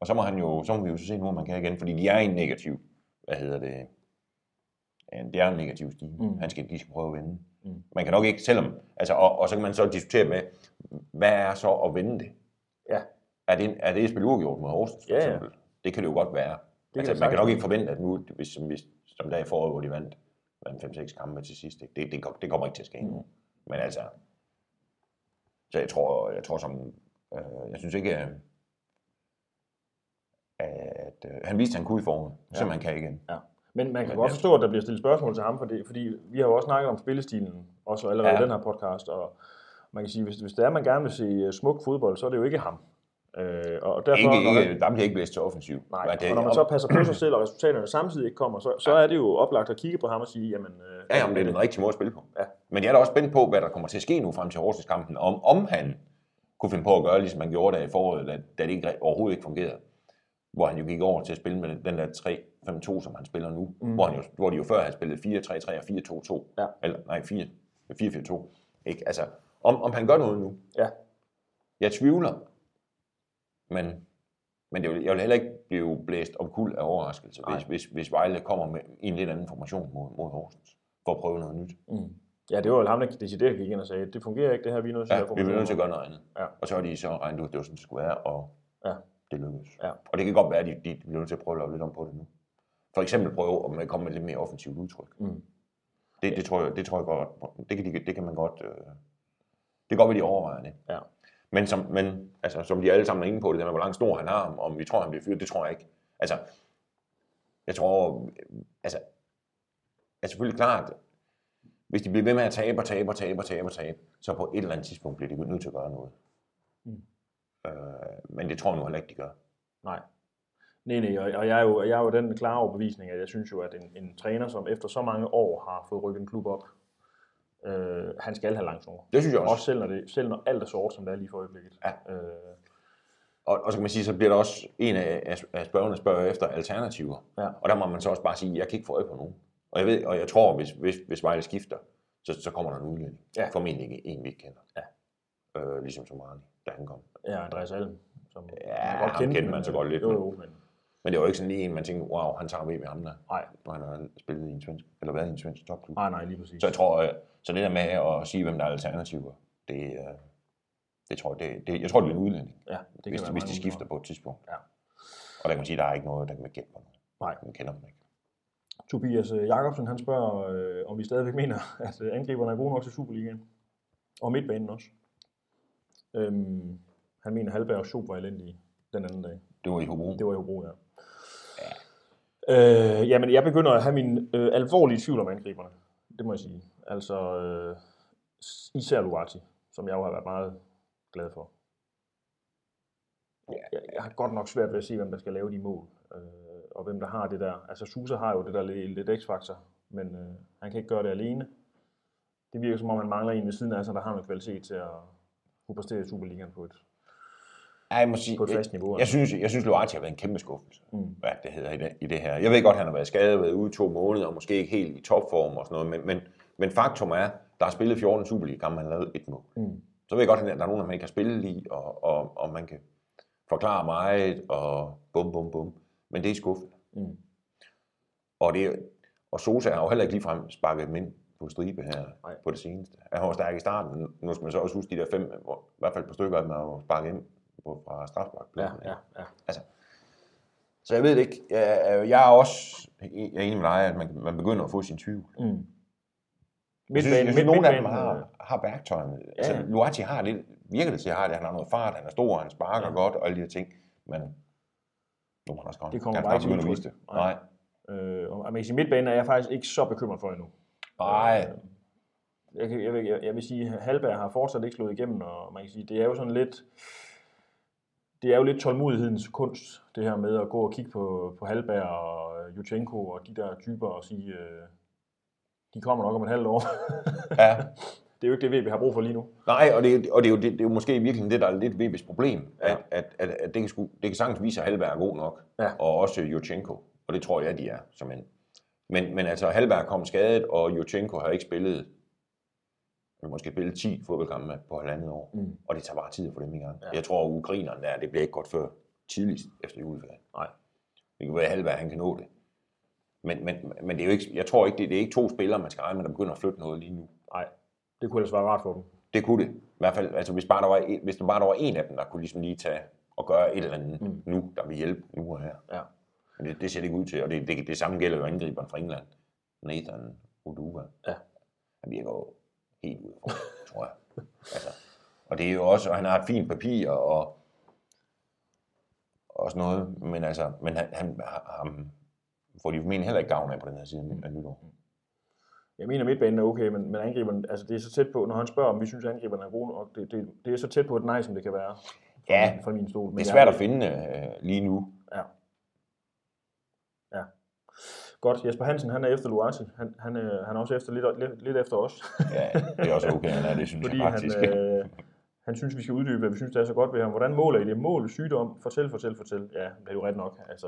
[SPEAKER 2] og så må han jo, så må vi jo så se nu, om man kan igen, fordi de er i en negativ, hvad hedder det, ja, det er en negativ stige.
[SPEAKER 1] Mm.
[SPEAKER 2] Han skal, de skal prøve at vinde.
[SPEAKER 1] Mm.
[SPEAKER 2] Man kan nok ikke, selvom, altså, og, og så kan man så diskutere med, hvad er så at vinde det?
[SPEAKER 1] Ja.
[SPEAKER 2] Er det, er det at spille uafgjort mod Horsens, for
[SPEAKER 1] Ja, ja.
[SPEAKER 2] eksempel? Det kan det jo godt være.
[SPEAKER 1] kan
[SPEAKER 2] altså,
[SPEAKER 1] det
[SPEAKER 2] man kan nok ikke forvente, at nu, hvis, hvis, som der i foråret, hvor de vandt, vandt 5-6 kampe til sidst, ikke? Det, det, det kommer ikke til at ske nu.
[SPEAKER 1] Mm.
[SPEAKER 2] Men altså, så jeg tror, jeg tror som, øh, jeg synes ikke, øh, at øh, han viste, at han kunne i foråret,
[SPEAKER 1] Ja.
[SPEAKER 2] som han kan igen.
[SPEAKER 1] Men man kan godt forstå, at der bliver stillet spørgsmål til ham, for det, fordi vi har jo også snakket om spillestilen, også allerede ja.
[SPEAKER 2] Ja.
[SPEAKER 1] i den her podcast, og man kan sige, hvis, hvis det er, man gerne vil se øh, smuk fodbold, så er det jo ikke ham. Øh, og derfor,
[SPEAKER 2] Ikke,
[SPEAKER 1] når,
[SPEAKER 2] ikke, der bliver ikke blæst til offensiv.
[SPEAKER 1] nej,
[SPEAKER 2] det,
[SPEAKER 1] og når man så passer på sig selv, og resultaterne samtidig ikke kommer, så, så er det jo oplagt at kigge på ham og sige, jamen... Øh,
[SPEAKER 2] Ja, jamen, det er den rigtige måde at spille på.
[SPEAKER 1] Ja.
[SPEAKER 2] Men jeg er da også spændt på, hvad der kommer til at ske nu frem til Horsens-kampen, om, om han kunne finde på at gøre, ligesom han gjorde der i foråret, da, da det ikke, overhovedet ikke fungerede. Hvor han jo gik over til at spille med den der 3-5-2, som han spiller nu.
[SPEAKER 1] Mm.
[SPEAKER 2] Hvor, han jo, hvor de jo før havde spillet 4-3-3 og 4-2-2.
[SPEAKER 1] Ja.
[SPEAKER 2] Eller nej, 4 4-4-2. Ikke? Altså, om, om han gør noget nu.
[SPEAKER 1] Ja.
[SPEAKER 2] Jeg tvivler. Men, men det vil, jeg vil heller ikke blive blæst om kul af overraskelse,
[SPEAKER 1] Nej.
[SPEAKER 2] hvis, hvis, hvis Vejle kommer med en lidt anden formation mod, mod Horsens. For at prøve noget nyt.
[SPEAKER 1] Mm. Ja, det var jo ham, der decideret gik ind og sagde, det fungerer ikke, det her, vi er nødt til
[SPEAKER 2] Ja,
[SPEAKER 1] at
[SPEAKER 2] vi bliver nødt til at gøre noget andet.
[SPEAKER 1] Ja.
[SPEAKER 2] Og så har de så regnet ud, det var sådan, det skulle være, og
[SPEAKER 1] Ja.
[SPEAKER 2] Det lykkedes.
[SPEAKER 1] Ja.
[SPEAKER 2] Og det kan godt være, at de, de bliver nødt til at prøve at lave lidt om på det nu. For eksempel prøve at komme med lidt mere offensivt udtryk.
[SPEAKER 1] Mm.
[SPEAKER 2] Det, det, tror jeg, det tror jeg godt, det kan, de, det kan man godt, øh, det kan godt være, de overvejer det.
[SPEAKER 1] Ja.
[SPEAKER 2] Men, som, men altså, som de alle sammen er inde på, det der med, hvor lang snor han har, om, om vi tror, han bliver fyret, det tror jeg ikke. Altså, jeg tror, altså, er selvfølgelig klart, hvis de bliver ved med at tabe og tabe og tabe og tabe og tabe, så på et eller andet tidspunkt bliver de nødt til at gøre noget. Øh, men det tror jeg nu heller ikke, de gør.
[SPEAKER 1] Nej. Nej, nej, og jeg er jo, jeg er jo den klare overbevisning, at jeg synes jo, at en, en træner, som efter så mange år har fået rykket en klub op, øh, han skal have lang snor.
[SPEAKER 2] Det synes jeg også.
[SPEAKER 1] Også selv når, det, selv når alt er sort, som det er lige for øjeblikket.
[SPEAKER 2] Ja.
[SPEAKER 1] Øh,
[SPEAKER 2] Og, og så kan man sige, så bliver der også en af, af, spørgerne spørger efter alternativer.
[SPEAKER 1] Ja.
[SPEAKER 2] Og der må man så også bare sige, jeg kan ikke få øje på nogen. Og jeg, ved, og jeg tror, hvis, hvis, hvis Vejle skifter, så, så kommer der en udlænding.
[SPEAKER 1] Ja.
[SPEAKER 2] Formentlig ikke en, vi ikke kender.
[SPEAKER 1] Ja.
[SPEAKER 2] Øh, ligesom som Arne, da han kom.
[SPEAKER 1] ja, Andreas Alm, som
[SPEAKER 2] Ja,
[SPEAKER 1] man
[SPEAKER 2] ham kendte
[SPEAKER 1] men,
[SPEAKER 2] man så godt lidt,
[SPEAKER 1] Jo,
[SPEAKER 2] men-
[SPEAKER 1] jo, men
[SPEAKER 2] Men det var ikke sådan lige en, man tænkte, wow, han tager ved med ham der.
[SPEAKER 1] nej,
[SPEAKER 2] Når han har spillet i en svensk, eller været i en svensk topklub.
[SPEAKER 1] nej, nej, lige præcis.
[SPEAKER 2] Så jeg tror, øh, så det der med at sige, hvem der er alternativer, det, øh, Det tror jeg, det, det, jeg tror, det bliver en udlænding,
[SPEAKER 1] Ja, det kan
[SPEAKER 2] hvis,
[SPEAKER 1] være
[SPEAKER 2] hvis de skifter på et tidspunkt.
[SPEAKER 1] Ja.
[SPEAKER 2] Og der kan man sige, at der er ikke noget, der kan man gætte på.
[SPEAKER 1] Nej.
[SPEAKER 2] Man kender dem ikke.
[SPEAKER 1] Tobias øh, Jacobsen, han spørger, øh, om vi stadigvæk mener, at angriberne er gode nok til Superligaen. Og midtbanen også. Øhm, han mener, Halberg og Schob var elendige den anden dag.
[SPEAKER 2] Det var i Hobro.
[SPEAKER 1] Det var i Hobro, ja. Øh, jamen, jeg begynder at have min øh, alvorlige tvivl om angriberne. Det må jeg sige. Altså, øh, især Luati, som jeg jo har været meget glad for. Jeg, jeg har godt nok svært ved at se, hvem der skal lave de mål, øh, og hvem der har det der. Altså, Susa har jo det der lidt, lidt x-faktor, men øh, han kan ikke gøre det alene. Det virker som om, han mangler en ved siden af sig, der har noget kvalitet til at kunne præstere i Superligaen på et,
[SPEAKER 2] Ja, jeg må sige,
[SPEAKER 1] på et
[SPEAKER 2] jeg,
[SPEAKER 1] fast niveau.
[SPEAKER 2] jeg synes, jeg synes Loati har været en kæmpe skuffelse,
[SPEAKER 1] Mm.
[SPEAKER 2] hvad det hedder i det, i det her. Jeg ved godt, han har været skadet, været ude i to måneder, og måske ikke helt i topform og sådan noget, men, men, men faktum er, der er spillet 14 Superliga-kampe, han har lavet et mål.
[SPEAKER 1] Mm.
[SPEAKER 2] Så ved jeg godt, at der er nogen, man ikke kan spille i, og, og, og man kan forklare meget, og bum, bum, bum. Men det er skuffende.
[SPEAKER 1] Mm.
[SPEAKER 2] Og, det, og Sosa har jo heller ikke ligefrem sparket dem ind på stribe her
[SPEAKER 1] Nej.
[SPEAKER 2] på det seneste. Han var stærk i starten. Nu skal man så også huske de der fem, hvor, i hvert fald par stykker af dem har sparket ind på, fra
[SPEAKER 1] Ja,
[SPEAKER 2] strafsparkpladsen.
[SPEAKER 1] ja, ja.
[SPEAKER 2] Altså, så jeg ved det ikke. Jeg, jeg er også jeg er enig med dig, at man, man begynder at få sin tvivl.
[SPEAKER 1] Mm.
[SPEAKER 2] Jeg synes, jeg synes nogle af dem har, har værktøjerne. Ja. Altså,
[SPEAKER 1] ja.
[SPEAKER 2] Luati har det, virker det til, at han har det. Han har noget fart, han er stor, han sparker
[SPEAKER 1] Ja.
[SPEAKER 2] ja. godt og alle de her ting. Men nu må han også godt.
[SPEAKER 1] Det kommer bare ikke til
[SPEAKER 2] at vise det.
[SPEAKER 1] Nej.
[SPEAKER 2] Nej.
[SPEAKER 1] Øh, og kan sige, midtbanen er jeg faktisk ikke så bekymret for endnu.
[SPEAKER 2] Nej.
[SPEAKER 1] Øh, Jeg, jeg, vil, jeg, jeg vil sige, at Halberg har fortsat ikke slået igennem, og man kan sige, det er jo sådan lidt, det er jo lidt tålmodighedens kunst, det her med at gå og kigge på, på Halberg og Jutchenko og de der typer og sige, øh, de kommer nok om et halvt år.
[SPEAKER 2] Ja. <laughs>
[SPEAKER 1] det er jo ikke det, vi har brug for lige nu.
[SPEAKER 2] Nej, og det, og det, er, jo, det, det er jo måske i virkeligheden det, der er lidt VB's problem.
[SPEAKER 1] Ja.
[SPEAKER 2] At, at, at, at det, kan sgu, det kan sagtens vise, at Halberg er god nok.
[SPEAKER 1] Ja.
[SPEAKER 2] Og også Jutchenko. Og det tror jeg, de er som en. Men, men altså, Halberg kom skadet, og Jutchenko har ikke spillet måske spillet 10 fodboldkampe på halvandet år.
[SPEAKER 1] Mm.
[SPEAKER 2] Og det tager bare tid at få dem i gang.
[SPEAKER 1] Ja.
[SPEAKER 2] Jeg tror, at ukrainerne der, det bliver ikke godt før tidligst efter juleferien.
[SPEAKER 1] Nej.
[SPEAKER 2] Det kan være, at Halberg han kan nå det. Men, men, men det er jo ikke, jeg tror ikke, det, det er ikke to spillere, man skal regne med, der begynder at flytte noget lige nu.
[SPEAKER 1] Nej, det kunne ellers være rart for dem.
[SPEAKER 2] Det kunne det. I hvert fald, altså hvis, bare der var, en- hvis der bare der var en af dem, der kunne ligesom lige tage og gøre et eller andet
[SPEAKER 1] mm.
[SPEAKER 2] nu, der vil hjælpe nu og her.
[SPEAKER 1] Ja.
[SPEAKER 2] Men det, det ser det ikke ud til, og det, det, det samme gælder jo angriberen fra England, Nathan Uduva.
[SPEAKER 1] Ja.
[SPEAKER 2] Han virker jo helt ude for, tror jeg. Altså, og det er jo også, og han har et fint papir og, og sådan noget, men altså, men han, han, ham får de formentlig heller ikke gavn af på den her side af nytår.
[SPEAKER 1] Jeg mener, midtbanen er okay, men, men angriberen, altså det er så tæt på, når han spørger, om vi synes, at angriberne er gode nok, det, det, det er så tæt på et nej, som det kan være.
[SPEAKER 2] Ja,
[SPEAKER 1] fra min stol. Men
[SPEAKER 2] Det er svært at finde øh, lige nu.
[SPEAKER 1] Ja. Ja. Godt. Jesper Hansen, han er efter Luati. Han, han, øh, han er også efter, lidt, lidt, efter os.
[SPEAKER 2] Ja, det er også okay, han er det, synes <laughs>
[SPEAKER 1] fordi
[SPEAKER 2] jeg
[SPEAKER 1] han,
[SPEAKER 2] faktisk.
[SPEAKER 1] øh, han synes, vi skal uddybe, hvad vi synes, der er så godt ved ham. Hvordan måler I det? Mål, sygdom, fortæl, fortæl, fortæl. Ja, det er jo ret nok. Altså,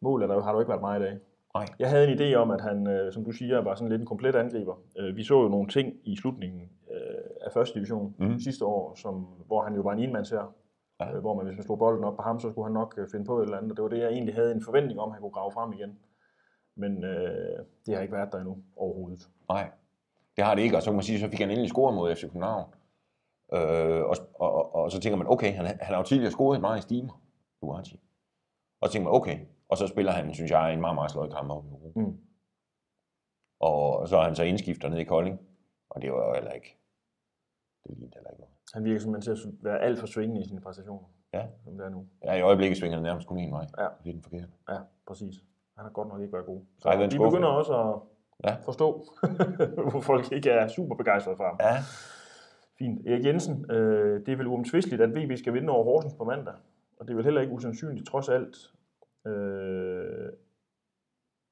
[SPEAKER 1] mål er der, har jo ikke været meget i dag.
[SPEAKER 2] Nej.
[SPEAKER 1] Jeg havde en idé om, at han, øh, som du siger, var sådan lidt en komplet angriber. Øh, vi så jo nogle ting i slutningen øh, af første division mm. Sidste år, som, hvor han jo var en enmands her.
[SPEAKER 2] Ja.
[SPEAKER 1] Øh, hvor man, hvis man slog bolden op på ham, så skulle han nok øh, finde på et eller andet. Og det var det, jeg egentlig havde en forventning om, at han kunne grave frem igen. Men øh, det har ikke været der endnu overhovedet.
[SPEAKER 2] Nej, det har det ikke, og så kan man sige, så fik han endelig scoret mod FC København. Øh, og, og, og, og, så tænker man, okay, han, han har jo tidligere scoret meget i stimer, Duarte. Og så tænker man, okay, og så spiller han, synes jeg, en meget, meget slået kamp op i Europa.
[SPEAKER 1] Mm.
[SPEAKER 2] Og så er han så indskifter ned i Kolding, og det var jo heller ikke, det lignede heller ikke noget.
[SPEAKER 1] Han virker simpelthen til at være alt for svingende i sine præstationer,
[SPEAKER 2] Ja,
[SPEAKER 1] som det er nu.
[SPEAKER 2] ja i øjeblikket svinger det nærmest kun en vej.
[SPEAKER 1] Ja.
[SPEAKER 2] Det er den forkerte.
[SPEAKER 1] Ja, præcis. Han har godt nok ikke været god. Så
[SPEAKER 2] Ej, det er skuffelse.
[SPEAKER 1] begynder også at
[SPEAKER 2] Ja.
[SPEAKER 1] forstå, <laughs> hvor folk ikke er super begejstrede for ham.
[SPEAKER 2] Ja,
[SPEAKER 1] Fint. Erik Jensen, øh, det er vel uomtvisteligt, at VB skal vinde over Horsens på mandag. Og det er vel heller ikke usandsynligt, trods alt. Øh,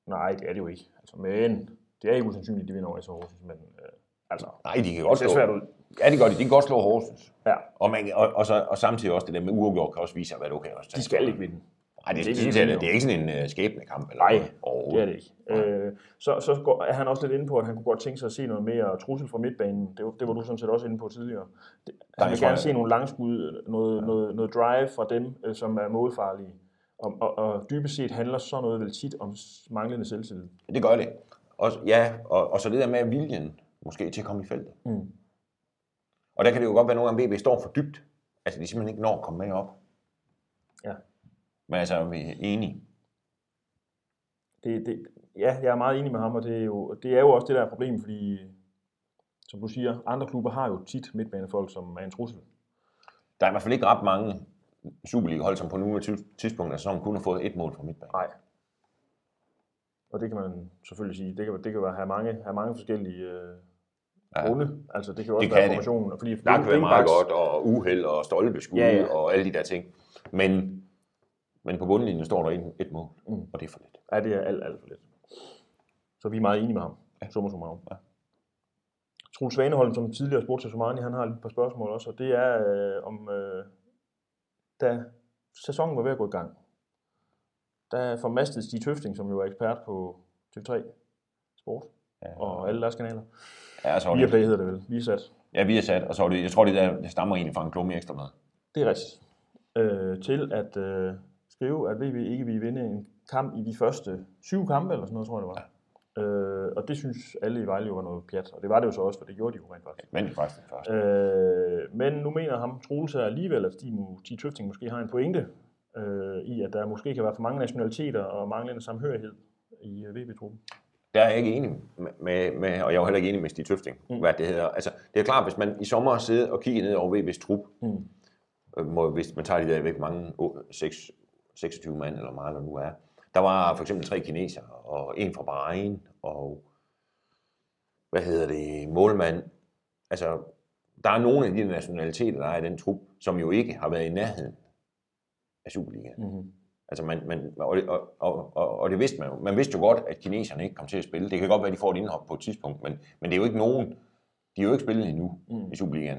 [SPEAKER 1] nej, det er det jo ikke. Altså, men det er ikke usandsynligt, at de vinder over SC Horsens. Men øh, altså,
[SPEAKER 2] nej, de kan
[SPEAKER 1] det
[SPEAKER 2] godt
[SPEAKER 1] ser
[SPEAKER 2] slå.
[SPEAKER 1] svært ud.
[SPEAKER 2] Ja, det gør de. De kan godt slå Horsens.
[SPEAKER 1] Ja,
[SPEAKER 2] Og, man, og, og, så, og samtidig også det der med uafgjort kan også vise sig, hvad du kan også
[SPEAKER 1] de skal ikke vinde.
[SPEAKER 2] Nej, det,
[SPEAKER 1] Det er
[SPEAKER 2] det,
[SPEAKER 1] vi
[SPEAKER 2] det, er ikke sådan en uh, skæbnekamp. Eller
[SPEAKER 1] Nej,
[SPEAKER 2] noget.
[SPEAKER 1] Det er det ikke. Øh, så så går, er han også lidt inde på, at han kunne godt tænke sig at se noget mere trussel fra midtbanen. Det, var- det var du sådan set også inde på tidligere. Det, han vil gerne
[SPEAKER 2] jeg-
[SPEAKER 1] se nogle langskud, noget, ja. noget, noget drive fra dem, øh, som er målfarlige. Og, og, og dybest set handler sådan noget vel tit om manglende selvtillid.
[SPEAKER 2] Det gør det. Og, ja, og, og så det der med viljen, måske til at komme i feltet.
[SPEAKER 1] Mm.
[SPEAKER 2] Og der kan det jo godt være, at nogle gange VB står for dybt. Altså, de simpelthen ikke når at komme med op.
[SPEAKER 1] Ja.
[SPEAKER 2] Men altså, vi er enige.
[SPEAKER 1] Det, det, ja, jeg er meget enig med ham, og det er jo, det er jo også det, der er problemet, fordi, som du siger, andre klubber har jo tit midtbanefolk, som er en trussel.
[SPEAKER 2] Der er i hvert fald ikke ret mange Superliga-hold, som på nogle tidspunkter af sæsonen kun har fået et mål fra midtbanen.
[SPEAKER 1] Nej. Og det kan man selvfølgelig sige. Det kan, det kan være, have, mange, have mange forskellige øh,
[SPEAKER 2] Ja.
[SPEAKER 1] grunde. Altså, det kan jo også
[SPEAKER 2] Det
[SPEAKER 1] være formationen. Fordi
[SPEAKER 2] Der kan være meget godt, og uheld, og stolpeskud,
[SPEAKER 1] ja.
[SPEAKER 2] ja. og alle de der ting. Men, men på bundlinjen står der et, et mål,
[SPEAKER 1] Mm.
[SPEAKER 2] og det er for lidt.
[SPEAKER 1] Ja, det er alt, alt for lidt. Så vi er meget enige med ham. Ja. Summa summarum.
[SPEAKER 2] Ja.
[SPEAKER 1] Troels Svaneholm, som tidligere spurgte til Somani, han har et par spørgsmål også, og det er øh, om, øh, da sæsonen var ved at gå i gang, der formastede Stig Tøfting, som jo er ekspert på TV3 Sport
[SPEAKER 2] Ja,
[SPEAKER 1] og alle deres kanaler.
[SPEAKER 2] ja, så
[SPEAKER 1] Viaplay hedder det vel, Viasat.
[SPEAKER 2] ja, vi er sat, og så var det, jeg tror, det, der, det stammer egentlig fra en klumme ekstra med.
[SPEAKER 1] Det er rigtigt. Øh, til at øh, skrive, at VB ikke ville vinde en kamp i de første syv kampe, eller sådan noget, tror jeg det var. Øh, og det synes alle i Vejle jo var noget pjat, og det var det jo så også, for det gjorde de jo rent faktisk.
[SPEAKER 2] Men det faktisk den første.
[SPEAKER 1] Øh, men nu mener ham Troels alligevel, at Mu- Stig Tøfting måske har en pointe øh, i, at der måske kan være for mange nationaliteter og manglende samhørighed i øh, VB-truppen.
[SPEAKER 2] Der er jeg ikke enig med, med, og jeg er jo heller ikke enig med Stig Tøfting, mm. hvad det hedder. Altså, det er klart, hvis man i sommer sidder og kigger ned over VB's trup,
[SPEAKER 1] Mm.
[SPEAKER 2] øh, må, hvis man tager de der, ikke, mange, åh, seks- 26 mand, eller meget der nu er, der var for eksempel tre kinesere, og en fra Bahrain, og hvad hedder det, målmand. Altså, der er nogle af de nationaliteter, der er i den trup, som jo ikke har været i nærheden af Superligaen.
[SPEAKER 1] Mm-hmm.
[SPEAKER 2] Altså man, man, og, det- og, og, og, det vidste man jo. Man vidste jo godt, at kineserne ikke kom til at spille. Det kan godt være, at de får et indhop på et tidspunkt, men, men det er jo ikke nogen, de er jo ikke spillet endnu
[SPEAKER 1] mm.
[SPEAKER 2] i Superligaen.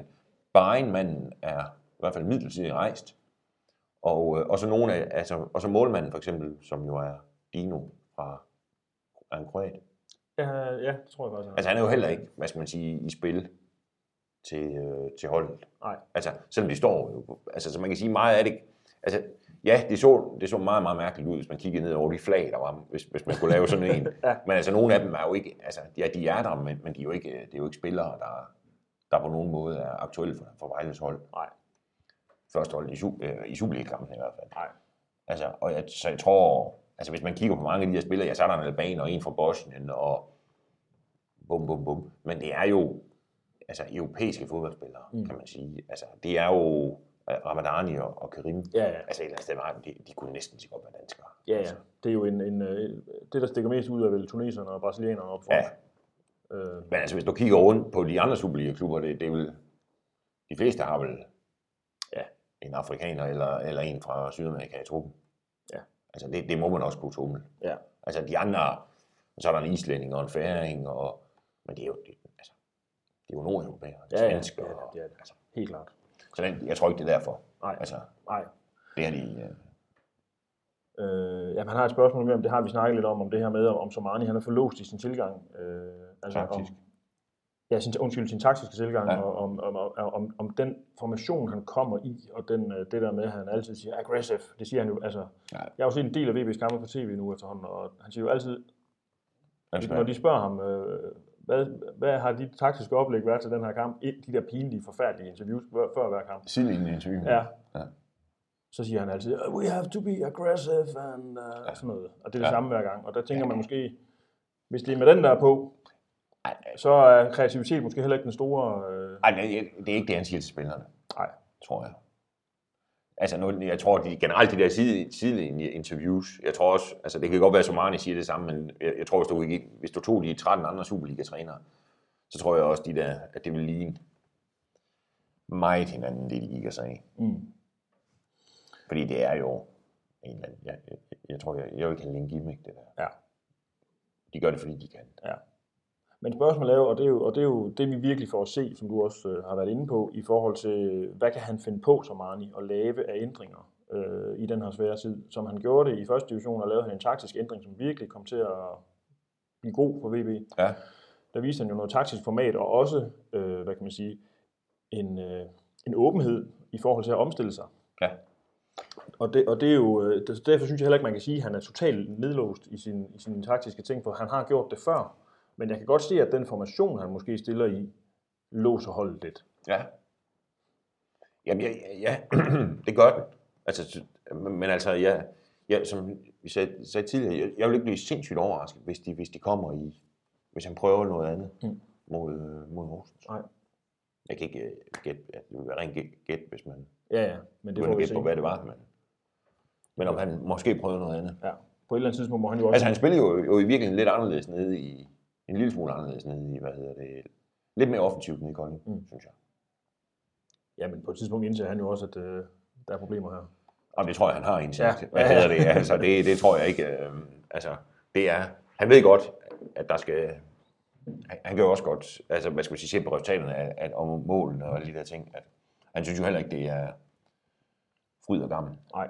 [SPEAKER 2] Bahrein-manden er i hvert fald midlertidigt rejst. Og, øh, og så nogle af, altså, og så målmanden for eksempel, som jo er Dino fra er en kroat.
[SPEAKER 1] Ja, ja, det tror jeg faktisk. han.
[SPEAKER 2] Altså han er jo heller ikke, hvad skal man sige, i spil til, øh, til holdet.
[SPEAKER 1] Nej.
[SPEAKER 2] Altså, selvom de står jo, altså, så man kan sige meget af det, altså, ja, det så, det så meget, meget mærkeligt ud, hvis man kiggede ned over de flag, der var, hvis, hvis man kunne lave sådan en. <laughs>
[SPEAKER 1] Ja.
[SPEAKER 2] Men altså, nogle af dem er jo ikke, altså, ja, de er der, men, men de er jo ikke, det er jo ikke spillere, der, der på nogen måde er aktuelle for, for Vejles hold.
[SPEAKER 1] Nej.
[SPEAKER 2] Første hold i, Su- øh, i Superliga-kampen i hvert fald.
[SPEAKER 1] Nej.
[SPEAKER 2] Altså, og jeg, så jeg tror, altså hvis man kigger på mange af de her spillere, ja, så er der en albaner og en fra Bosnien, og bum, bum, bum. Men det er jo altså, europæiske fodboldspillere,
[SPEAKER 1] Mm.
[SPEAKER 2] kan man sige. Altså, det er jo øh, Ramadani og, og Karim.
[SPEAKER 1] Ja, ja.
[SPEAKER 2] Altså et eller andet sted, de, de kunne næsten sige godt være danskere.
[SPEAKER 1] Ja, ja.
[SPEAKER 2] Altså,
[SPEAKER 1] Det er jo en, en, øh, det, der stikker mest ud af vel tuneserne og brasilianerne op for.
[SPEAKER 2] ja.
[SPEAKER 1] Øh,
[SPEAKER 2] Men altså, hvis du kigger rundt på de andre Superliga-klubber, det, det er vel, de fleste har vel. En afrikaner eller, eller en fra Sydamerika i truppen.
[SPEAKER 1] Ja.
[SPEAKER 2] Altså, det, det må man også kunne tummel.
[SPEAKER 1] ja.
[SPEAKER 2] Altså, de andre, så er der en islænding og en færing, og, men det er jo, det, altså, det er jo nordeuropæere,
[SPEAKER 1] Ja, ja,
[SPEAKER 2] svensker.
[SPEAKER 1] ja, det er det.
[SPEAKER 2] Altså,
[SPEAKER 1] Helt klart.
[SPEAKER 2] så den, jeg tror ikke, det er derfor.
[SPEAKER 1] Nej,
[SPEAKER 2] Altså,
[SPEAKER 1] nej.
[SPEAKER 2] det er de, øh,
[SPEAKER 1] Øh, ja, han har et spørgsmål mere om, det har vi snakket lidt om, om det her med, om Somani han er forlåst i sin tilgang. Øh, altså
[SPEAKER 2] Taktisk.
[SPEAKER 1] Om, ja, sin, undskyld, sin taktiske tilgang, ja.
[SPEAKER 2] Ja.
[SPEAKER 1] og om, om, om, om, den formation, han kommer i, og den, øh, det der med, at han altid siger aggressive, det siger han jo, altså,
[SPEAKER 2] Ja.
[SPEAKER 1] jeg har jo set en del af VB's kampe på tv nu efterhånden, og han siger jo altid,
[SPEAKER 2] ønsker
[SPEAKER 1] når de spørger ham, øh, hvad, hvad har dit taktiske oplæg været til den her kamp, de der pinlige, forfærdelige interviews før, før hver kamp,
[SPEAKER 2] sidelinjeinterview.
[SPEAKER 1] Ja.
[SPEAKER 2] Ja.
[SPEAKER 1] Så siger han altid, we have to be aggressive, and uh, ja. sådan noget. Og det er det ja.
[SPEAKER 2] Ja.
[SPEAKER 1] samme hver gang. Og der tænker man måske, hvis det er med den der på,
[SPEAKER 2] Ej,
[SPEAKER 1] så er kreativitet måske heller ikke den store... Øh,
[SPEAKER 2] Ej, det, det er ikke det, han siger til spillerne,
[SPEAKER 1] nej,
[SPEAKER 2] tror jeg. Altså, nu, jeg tror, de, generelt de der side, sidelinje-interviews, jeg tror også, altså det kan godt være, at Somani siger det samme, men jeg, jeg tror, hvis du, hvis du tog de 13 andre Superliga-trænere, så tror jeg også, de der, at det vil ligne meget hinanden, det de gik og sagde.
[SPEAKER 1] mm,
[SPEAKER 2] Fordi det er jo en eller anden, jeg, jeg, jeg tror, jeg, jeg vil kalde det en gimmick, det der.
[SPEAKER 1] ja,
[SPEAKER 2] De gør det, fordi de kan.
[SPEAKER 1] ja. Men spørgsmålet er jo, og det er jo, og det er jo det, vi virkelig får at se, som du også øh, har været inde på, i forhold til, hvad kan han finde på som Arni og lave af ændringer øh, i den her svære tid. Som han gjorde det i første division, og lavede han en taktisk ændring, som virkelig kom til at blive god for VB.
[SPEAKER 2] Ja.
[SPEAKER 1] der viste han jo noget taktisk format, og også, øh, hvad kan man sige, en, øh, en åbenhed i forhold til at omstille sig.
[SPEAKER 2] Ja.
[SPEAKER 1] Og, det, og det er jo, øh, derfor synes jeg heller ikke, man kan sige, at han er totalt nedlåst i sin, i sine taktiske ting, for han har gjort det før. Men jeg kan godt se, at den formation, han måske stiller i, låser holdet lidt.
[SPEAKER 2] Ja, Jamen, ja, ja, <clears throat> det gør den. Altså, men altså, ja, ja, som vi sagde, sagde tidligere, jeg, jeg vil ikke blive sindssygt overrasket, hvis de, hvis de kommer i, hvis han prøver noget andet
[SPEAKER 1] Mm.
[SPEAKER 2] mod, øh, mod Horsens.
[SPEAKER 1] Nej.
[SPEAKER 2] Jeg kan ikke øh, gætte, ja, det vil være rent gæt, hvis man
[SPEAKER 1] Ja, ja, men det får vi
[SPEAKER 2] gætte
[SPEAKER 1] se.
[SPEAKER 2] på, hvad det var. Men, men om han måske prøvede noget andet.
[SPEAKER 1] Ja. På et eller andet tidspunkt må han jo også...
[SPEAKER 2] Altså, han spiller jo, jo i virkeligheden lidt anderledes nede i, en lille smule anderledes nede i, hvad hedder det, lidt mere offensivt nede i Kolding,
[SPEAKER 1] Mm.
[SPEAKER 2] synes jeg.
[SPEAKER 1] Ja, men på et tidspunkt indser han jo også, at øh, der er problemer her.
[SPEAKER 2] Og det tror jeg, han har indsigt.
[SPEAKER 1] Ja.
[SPEAKER 2] Hvad hedder det? <laughs> Altså, det, det tror jeg ikke. Øh, altså, det er, han ved godt, at der skal... Han, han kan jo også godt, altså, hvad skal man sige, se på resultaterne af, at, om målene og alle de der ting. At, han synes jo heller ikke, det er fryd og gammel.
[SPEAKER 1] Nej.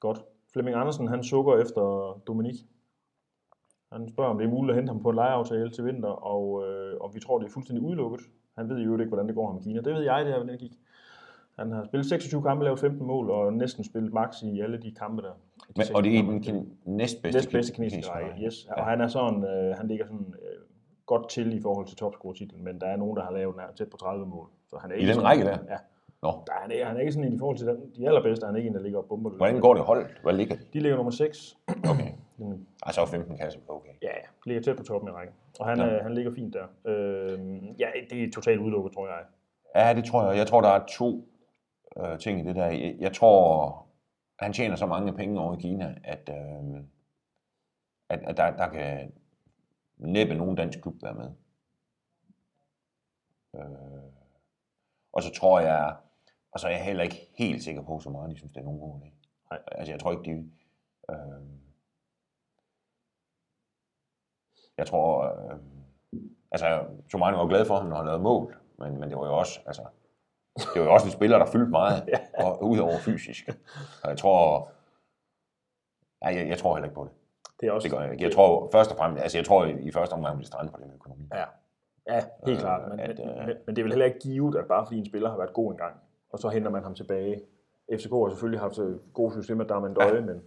[SPEAKER 1] Godt. Flemming Andersen, han sukker efter Dominik. Han spørger, om det er muligt at hente ham på en lejeaftale til vinter, og øh, om vi tror, det er fuldstændig udelukket. Han ved jo ikke, hvordan det går ham i Kina. Det ved jeg, det her, hvordan det gik. Han har spillet 26 kampe, lavet 15 mål, og næsten spillet max i alle de kampe der. De
[SPEAKER 2] Men, og det er
[SPEAKER 1] kampe.
[SPEAKER 2] den næstbedste,
[SPEAKER 1] næstbedste kinesiske række. Yes. Og han er sådan, øh, han ligger sådan øh, godt til i forhold til topscore-titlen, men der er nogen, der har lavet nær tæt på 30 mål. Så han er ikke
[SPEAKER 2] den
[SPEAKER 1] sådan,
[SPEAKER 2] række der?
[SPEAKER 1] Ja.
[SPEAKER 2] Nå,
[SPEAKER 1] Der er han, ikke, han er ikke sådan i forhold til den, de allerbedste, han er ikke en, der ligger og bomber
[SPEAKER 2] hvordan går det holdet? Hvad ligger de?
[SPEAKER 1] De ligger nummer 6.
[SPEAKER 2] Okay.
[SPEAKER 1] Mm.
[SPEAKER 2] Ej, så er 15 kasser på, okay.
[SPEAKER 1] Ja, ja. Ligger tæt på toppen i rækken. Og han,
[SPEAKER 2] Ja.
[SPEAKER 1] øh, han ligger fint der. Øh, ja, det er totalt udelukket, tror jeg.
[SPEAKER 2] Ja, det tror jeg. Jeg tror, der er to øh, ting i det der. Jeg, jeg tror, han tjener så mange penge over i Kina, at, øh, at, at der, der kan næppe nogen dansk klub være med. Øh, og så tror jeg, og så er jeg heller ikke helt sikker på, så meget de synes, det er nogen god idé.
[SPEAKER 1] Nej.
[SPEAKER 2] Altså, jeg tror ikke, de... Øh, jeg tror... Øh, altså, Tomani var glad for ham, når han lavede mål, men, men det var jo også... Altså, det var jo også en spiller, der fyldte meget, og udover fysisk. Og jeg tror... Ja, jeg, jeg tror heller ikke på det.
[SPEAKER 1] Det er også,
[SPEAKER 2] Det gør jeg ikke. Jeg tror først og fremmest, altså jeg tror i, i første omgang, vi strande på med økonomi.
[SPEAKER 1] Ja, ja helt
[SPEAKER 2] Øh,
[SPEAKER 1] klart. Men,
[SPEAKER 2] at,
[SPEAKER 1] men,
[SPEAKER 2] øh,
[SPEAKER 1] men, men det er vel heller ikke givet, at bare fordi en spiller har været god engang, og så henter man ham tilbage. FCK har selvfølgelig haft et gode system med Darman Døje, ja. men,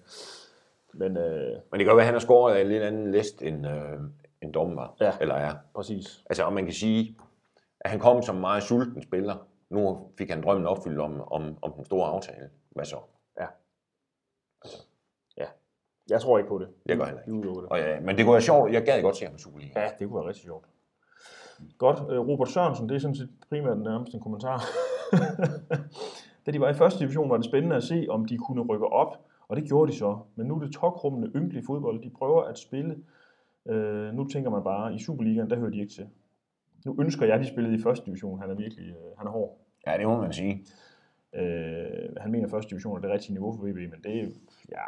[SPEAKER 1] men øh,
[SPEAKER 2] Men det kan jo være, at han har scoret af en lidt anden list, end, øh, end dommen var,
[SPEAKER 1] Ja.
[SPEAKER 2] eller er.
[SPEAKER 1] præcis.
[SPEAKER 2] Altså, om man kan sige, at han kom som en meget sulten spiller. Nu fik han drømmen opfyldt om, om, om den store aftale. Hvad så?
[SPEAKER 1] Jeg tror ikke på det.
[SPEAKER 2] Jeg gør heller ikke.
[SPEAKER 1] Det.
[SPEAKER 2] Og, ja, men det kunne være sjovt. Jeg gad godt se ham i.
[SPEAKER 1] Ja, det kunne være rigtig sjovt. Godt. Øh, Robert Sørensen, det er sådan set primært nærmest en kommentar. <laughs> da de var i første division, var det spændende at se, om de kunne rykke op, og det gjorde de så. Men nu er det tokrummende, ynkelige fodbold. De prøver at spille. Øh, nu tænker man bare, i Superligaen, der hører de ikke til. Nu ønsker jeg, at de spillede i første division. Han er virkelig øh, han er hård.
[SPEAKER 2] Ja, det må man sige.
[SPEAKER 1] Øh, han mener, at første division er det rigtige niveau for VB, men det ja,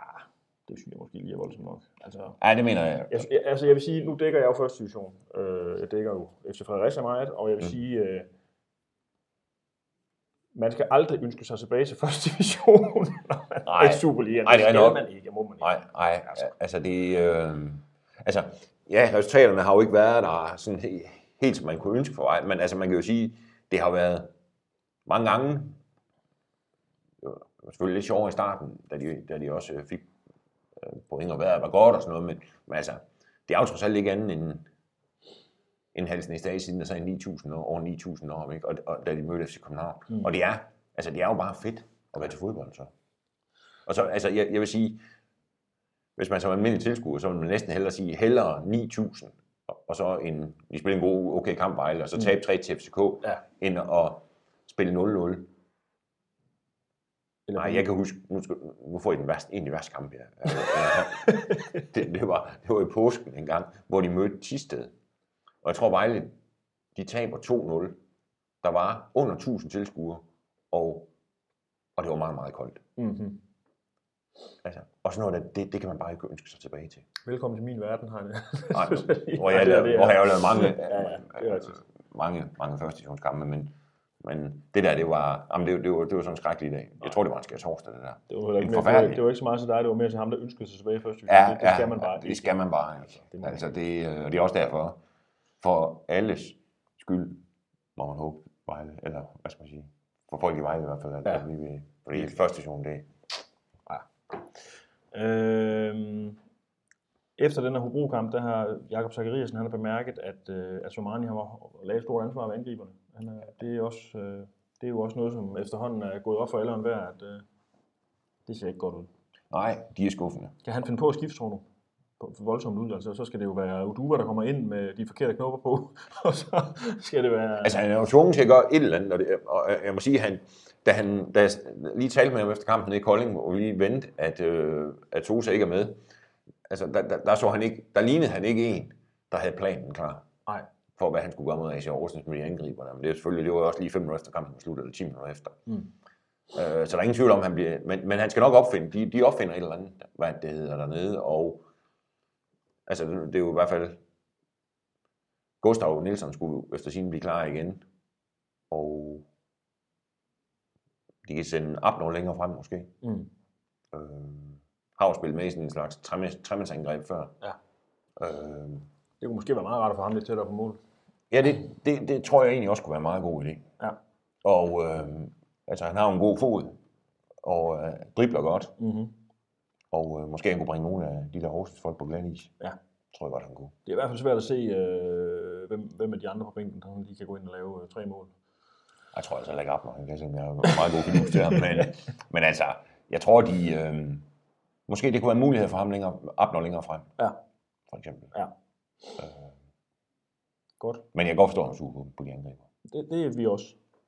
[SPEAKER 1] det synes jeg måske lige er voldsomt nok. Altså,
[SPEAKER 2] Ja, det mener jeg.
[SPEAKER 1] jeg, altså jeg vil sige, nu dækker jeg jo første division. Øh, jeg dækker jo FC Fredericia meget, og jeg vil
[SPEAKER 2] Mm.
[SPEAKER 1] sige, øh, man skal aldrig ønske sig tilbage til første division, <laughs>
[SPEAKER 2] Nej. Nej, det er nok.
[SPEAKER 1] man ikke, må man ikke.
[SPEAKER 2] Nej, nej,
[SPEAKER 1] Altså.
[SPEAKER 2] altså, altså det, øh, altså, ja, resultaterne har jo ikke været der sådan helt, helt som man kunne ønske for vej, men altså man kan jo sige, det har været mange gange, det var selvfølgelig lidt sjovere i starten, da de, da de også øh, fik øh, point og vejret var godt og sådan noget, men, men altså, det er jo trods alt ikke andet end, end Halsen i dag siden, der sagde 9.000 år, over 9.000 år, ikke? Og, og, da de mødte FC København. Mm. Og det er, altså det er jo bare fedt at være til fodbold, så. Og så, altså, jeg, jeg vil sige, hvis man som almindelig tilskuer, så vil man næsten hellere sige, hellere 9.000, og- så en, vi spiller en god, okay kamp Vejle, og så tabe 3 til FCK,
[SPEAKER 1] Ja.
[SPEAKER 2] end at spille 0-0.
[SPEAKER 1] Eller
[SPEAKER 2] Nej, jeg kan huske, nu, skal, nu får I den værste, en af de værste kampe her. <laughs> det, det, var, det var i påsken en gang, hvor de mødte Tisted. Og jeg tror Vejle, de taber 2-0. Der var under 1000 tilskuere, og, og det var meget, meget koldt.
[SPEAKER 1] Mm-hmm.
[SPEAKER 2] Altså, og sådan noget, der, det, det kan man bare ikke ønske sig tilbage til.
[SPEAKER 1] Velkommen til min verden, har jeg.
[SPEAKER 2] Nej, <laughs> hvor jeg,
[SPEAKER 1] Ja, er-
[SPEAKER 2] hvor jeg har lavet mange,
[SPEAKER 1] Ja, ja, det er rigtigt.
[SPEAKER 2] mange, mange første divisionskampe, men, men det der, det var, jamen det, det, var, det var sådan en skrækkelig dag. Jeg tror, det var en skær torsdag, det der.
[SPEAKER 1] Det var, ikke mere, det, var,
[SPEAKER 2] forfærdelig.
[SPEAKER 1] det var ikke så meget til dig, det var mere til ham, der ønskede sig tilbage i første
[SPEAKER 2] Ja,
[SPEAKER 1] division. det, det skal man bare
[SPEAKER 2] ja, det skal man bare. Altså,
[SPEAKER 1] Det
[SPEAKER 2] altså det, øh, og det er også derfor, for alles skyld, må man håbe, Vejle, eller hvad skal man sige, for folk i Vejle i hvert fald, at
[SPEAKER 1] Ja.
[SPEAKER 2] ja. vi vil, fordi første division, det
[SPEAKER 1] Øhm, efter den her Hobro-kamp, der har Jakob Zachariasen, han har bemærket, at, øh, at Somani har lavet et stort ansvar ved angriberne. Han er, det er også, øh, Det er jo også noget, som efterhånden er gået op for alle og enhver, at øh, det ser ikke godt ud.
[SPEAKER 2] Nej, de er skuffende.
[SPEAKER 1] Kan han finde på at skifte, tror du? På, voldsomt ud, altså, så skal det jo være Uduva, der kommer ind med de forkerte knopper på, <laughs> og så skal det være...
[SPEAKER 2] Altså, han er jo tvunget til at gøre et eller andet, og, det, og jeg må sige, han, da, han, da jeg lige talte med ham efter kampen i Kolding, hvor vi lige vendte, at, øh, at Sosa ikke er med, altså, der, der, der, så han ikke, der lignede han ikke en, der havde planen klar
[SPEAKER 1] Nej,
[SPEAKER 2] for, hvad han skulle gøre mod AC Aarhus med de angriber. Men det er selvfølgelig, det var også lige 5 minutter efter kampen var slut, eller 10 minutter efter.
[SPEAKER 1] Mm.
[SPEAKER 2] Øh, så der er ingen tvivl om, han bliver, men, men han skal nok opfinde, de, de opfinder et eller andet, hvad det hedder dernede, og altså, det, det er jo i hvert fald, Gustav Nielsen skulle efter sin blive klar igen, og de kan sende Abner længere frem måske.
[SPEAKER 1] mm.
[SPEAKER 2] Øh, har jo spillet med i sådan en slags tremands- tremandsangreb før.
[SPEAKER 1] Ja.
[SPEAKER 2] Øh,
[SPEAKER 1] det kunne måske være meget rart at få ham lidt tættere på mål.
[SPEAKER 2] ja, det, det, det tror jeg egentlig også kunne være en meget god idé.
[SPEAKER 1] Ja.
[SPEAKER 2] Og øh, altså, han har jo en god fod, og øh, dribler godt,
[SPEAKER 1] Mm-hmm.
[SPEAKER 2] og øh, måske han kunne bringe nogle af de der Horsens folk på glat is.
[SPEAKER 1] Ja.
[SPEAKER 2] Tror jeg godt, han kunne.
[SPEAKER 1] Det er i hvert fald svært at se, øh, hvem, hvem af de andre på bænken, der lige kan gå ind og lave øh, tre mål.
[SPEAKER 2] Jeg tror altså ikke op, når han kan jeg har meget god fidus til ham. <laughs> Men, men altså, jeg tror, de... Øh, måske det kunne være en mulighed for ham længere, Abner længere frem,
[SPEAKER 1] Ja,
[SPEAKER 2] for eksempel.
[SPEAKER 1] Ja.
[SPEAKER 2] Øh,
[SPEAKER 1] godt.
[SPEAKER 2] men jeg kan godt forstå, at han er sur på, de angriber.
[SPEAKER 1] Det, det er vi også.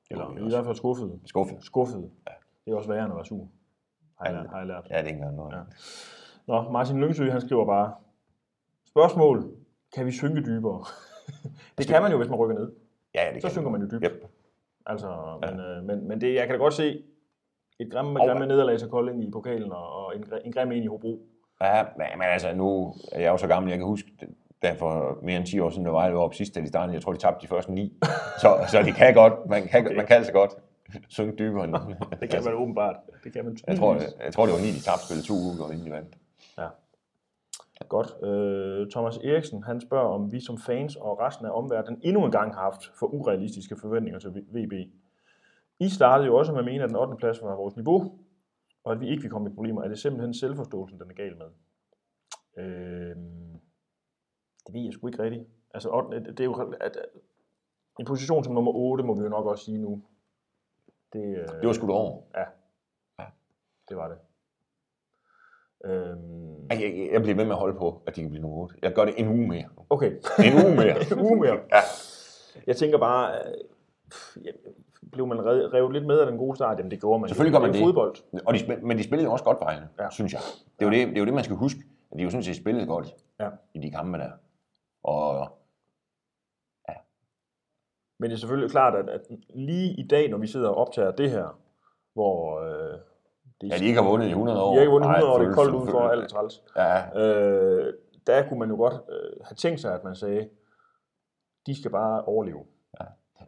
[SPEAKER 2] Det er
[SPEAKER 1] Eller
[SPEAKER 2] vi
[SPEAKER 1] i
[SPEAKER 2] også.
[SPEAKER 1] hvert fald skuffede.
[SPEAKER 2] Skuffet.
[SPEAKER 1] Skuffede. Ja. Det er også værre end at være sur. Har jeg,
[SPEAKER 2] Ja.
[SPEAKER 1] lært, har jeg lært.
[SPEAKER 2] Ja, det er ikke engang noget.
[SPEAKER 1] Ja. Nå, Martin Lyngsø, han skriver bare, spørgsmål, kan vi synke dybere? <laughs> det kan man jo, hvis man rykker ned.
[SPEAKER 2] Ja, ja, det
[SPEAKER 1] Så
[SPEAKER 2] kan
[SPEAKER 1] synker man jo dybt.
[SPEAKER 2] Yep.
[SPEAKER 1] Altså, men, øh, men, men det, jeg kan da godt se et grimme,
[SPEAKER 2] Og-
[SPEAKER 1] grimme nederlag til Kolding i pokalen, og, og en, en grim en i Hobro.
[SPEAKER 2] Ja, men, altså, nu er jeg jo så gammel, jeg kan huske, da for mere end 10 år siden, der var jeg op sidst, da de startede, jeg tror, de tabte de første ni. <laughs> Så, så de kan godt, man kan, man kan altså godt synge dybere end <laughs>
[SPEAKER 1] Det kan man åbenbart. Det kan man
[SPEAKER 2] jeg tror, jeg, jeg tror, det var ni, de tabte spillet to uger, inden de vandt.
[SPEAKER 1] Ja. Godt. Øh, Thomas Eriksen, han spørger, om vi som fans og resten af omverdenen endnu en gang har haft for urealistiske forventninger til VB. I startede jo også med at mene, at den 8. plads var vores niveau, og at vi ikke vil komme i problemer. Er det simpelthen selvforståelsen, den er gal med? Øh, det ved jeg sgu ikke rigtigt. Altså, 8, det er jo at, en position som nummer 8, må vi jo nok også sige nu. Det, øh,
[SPEAKER 2] Det var skudt over.
[SPEAKER 1] det var det. Øhm,
[SPEAKER 2] Jeg, jeg bliver ved med at holde på, at de kan blive nummer 8. Jeg gør det en uge mere.
[SPEAKER 1] okay.
[SPEAKER 2] En uge mere. <laughs>
[SPEAKER 1] en uge mere.
[SPEAKER 2] Ja.
[SPEAKER 1] Jeg tænker bare, øh, ja, blev man revet, revet lidt med af den gode start? Jamen det gjorde man.
[SPEAKER 2] Selvfølgelig gør man
[SPEAKER 1] det. fodbold.
[SPEAKER 2] Og de, spil- men de spillede jo også godt Vejle,
[SPEAKER 1] Ja.
[SPEAKER 2] ja. synes jeg. Det er, jo det, det er jo det, man skal huske. At de jo sådan set spillede godt
[SPEAKER 1] Ja.
[SPEAKER 2] i de kampe der. Og
[SPEAKER 1] Men det er selvfølgelig klart, at, at lige i dag, når vi sidder og optager det her, hvor øh, det
[SPEAKER 2] ja, de ikke har vundet i 100 år.
[SPEAKER 1] de har ikke vundet
[SPEAKER 2] Nej,
[SPEAKER 1] 100 år, det er koldt ud for
[SPEAKER 2] føles-
[SPEAKER 1] alt træls.
[SPEAKER 2] Ja,
[SPEAKER 1] Øh, der kunne man jo godt øh, have tænkt sig, at man sagde, de skal bare overleve.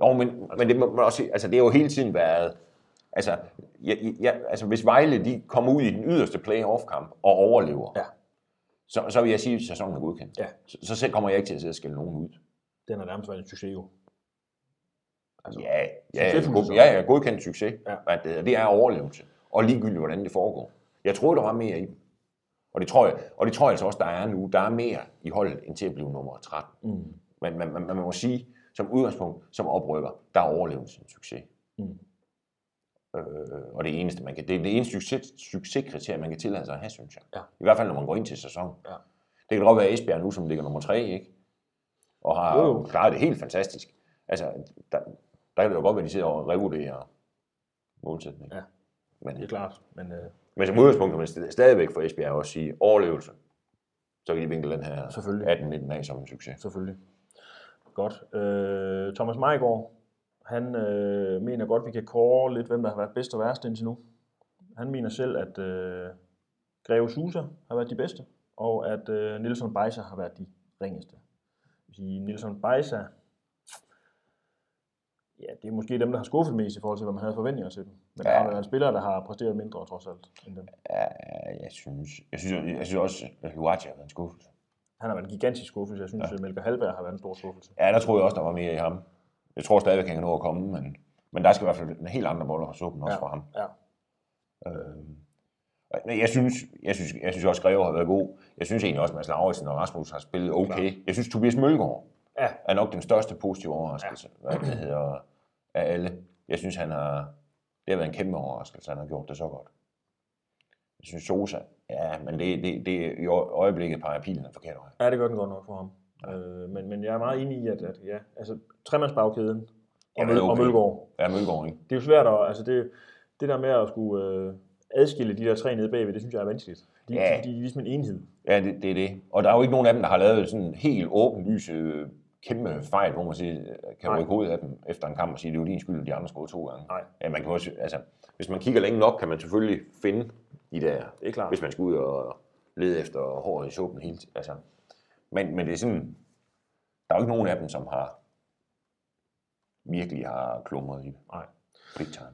[SPEAKER 2] Jo, men, men det må man også sige, altså det har jo hele tiden været, altså, ja, ja, altså hvis Vejle de kommer ud i den yderste playoff-kamp og overlever,
[SPEAKER 1] Ja.
[SPEAKER 2] så, så vil jeg sige, at sæsonen er godkendt.
[SPEAKER 1] Ja.
[SPEAKER 2] Så, så selv kommer jeg ikke til at sidde og skælde nogen ud.
[SPEAKER 1] Den er nærmest været en succes jo. Altså,
[SPEAKER 2] Ja, ja, god, ja, ja, godkendt succes.
[SPEAKER 1] Ja.
[SPEAKER 2] Det, det er overlevelse. Og ligegyldigt, hvordan det foregår. Jeg tror, der var mere i dem. Og det tror jeg, og det tror jeg altså også, der er nu. Der er mere i holdet, end til at blive nummer 13.
[SPEAKER 1] Mm.
[SPEAKER 2] Men man, man, man må sige, som udgangspunkt, som oprykker, der er overlevelse en succes.
[SPEAKER 1] Mm.
[SPEAKER 2] Øh, og det eneste, man kan, det er det eneste succes, succeskriterie, man kan tillade sig at have, synes jeg.
[SPEAKER 1] Ja.
[SPEAKER 2] I hvert fald, når man går ind til sæsonen.
[SPEAKER 1] Ja.
[SPEAKER 2] Det kan godt være Esbjerg nu, som ligger nummer 3, ikke? Og har
[SPEAKER 1] Jo, jo.
[SPEAKER 2] klaret det helt fantastisk. Altså, der, der kan det jo godt være, at de sidder og revurderer målsætningen.
[SPEAKER 1] Ja.
[SPEAKER 2] Men,
[SPEAKER 1] Det er klart. Men øh,
[SPEAKER 2] men som udgangspunkt kan man st- stadigvæk for Esbjerg også sige overlevelse. Så kan de vinkle den her
[SPEAKER 1] Selvfølgelig.
[SPEAKER 2] 18-19 af som en succes.
[SPEAKER 1] selvfølgelig. Godt. Øh, Thomas Majgaard, han øh, mener godt, vi kan kåre lidt, hvem der har været bedst og værst indtil nu. Han mener selv, at øh, Greve Susa har været de bedste, og at øh, Nilsson Beisa har været de ringeste. Sige, Nilsson Beisa, ja, det er måske dem, der har skuffet mest i forhold til, hvad man havde forventninger til dem. Men ja. der
[SPEAKER 2] Ja.
[SPEAKER 1] har været spillere, der har præsteret mindre, trods alt, end dem.
[SPEAKER 2] Ja, jeg synes, jeg synes, jeg synes også, at Huachi har været en skuffelse.
[SPEAKER 1] Han har været en gigantisk skuffelse. Jeg synes, ja. Melker Halberg har været en stor skuffelse.
[SPEAKER 2] Ja, der tror jeg også, der var mere i ham. Jeg tror stadigvæk, han kan nå at komme, men, men der skal i hvert fald en helt andre boller på suppen også
[SPEAKER 1] Ja.
[SPEAKER 2] for ham.
[SPEAKER 1] Ja.
[SPEAKER 2] Øh, jeg synes, jeg synes, jeg synes også, Greve har været god. Jeg synes egentlig også, at Mads Lauritsen og Rasmus har spillet okay. Jeg synes, Tobias Mølgaard
[SPEAKER 1] Ja.
[SPEAKER 2] er nok den største positive overraskelse, ja. hvad det hedder, af alle. jeg synes, han har, det har været en kæmpe overraskelse, han har gjort det så godt. Jeg synes, Sosa, ja, men det, det, det i øjeblikket peger pilen den forkerte vej.
[SPEAKER 1] Ja, det gør den godt nok for ham. Ja. Øh, men, men jeg er meget enig i, at, at ja, altså, tremandsbagkæden og, Møl,
[SPEAKER 2] okay.
[SPEAKER 1] og Mølgaard,
[SPEAKER 2] Ja, Mølgaard, ikke?
[SPEAKER 1] det er jo svært at, altså det, det der med at skulle øh, adskille de der tre nede bagved, det synes jeg er vanskeligt. De,
[SPEAKER 2] Ja.
[SPEAKER 1] ja. de, de er ligesom en enhed.
[SPEAKER 2] Ja, det, det er det. Og der er jo ikke nogen af dem, der har lavet sådan en helt åbenlyse kæmpe fejl, hvor man siger, kan
[SPEAKER 1] Nej.
[SPEAKER 2] rykke hovedet af dem efter en kamp og sige, det er jo din skyld, at de andre scorede to gange.
[SPEAKER 1] Nej.
[SPEAKER 2] Ja, man kan også, altså, hvis man kigger længe nok, kan man selvfølgelig finde de der,
[SPEAKER 1] Det er klart.
[SPEAKER 2] hvis man skal ud og lede efter håret i hele tiden. Altså, men, men det er sådan, der er jo ikke nogen af dem, som har virkelig har klumret i.
[SPEAKER 1] Nej.
[SPEAKER 2] Time.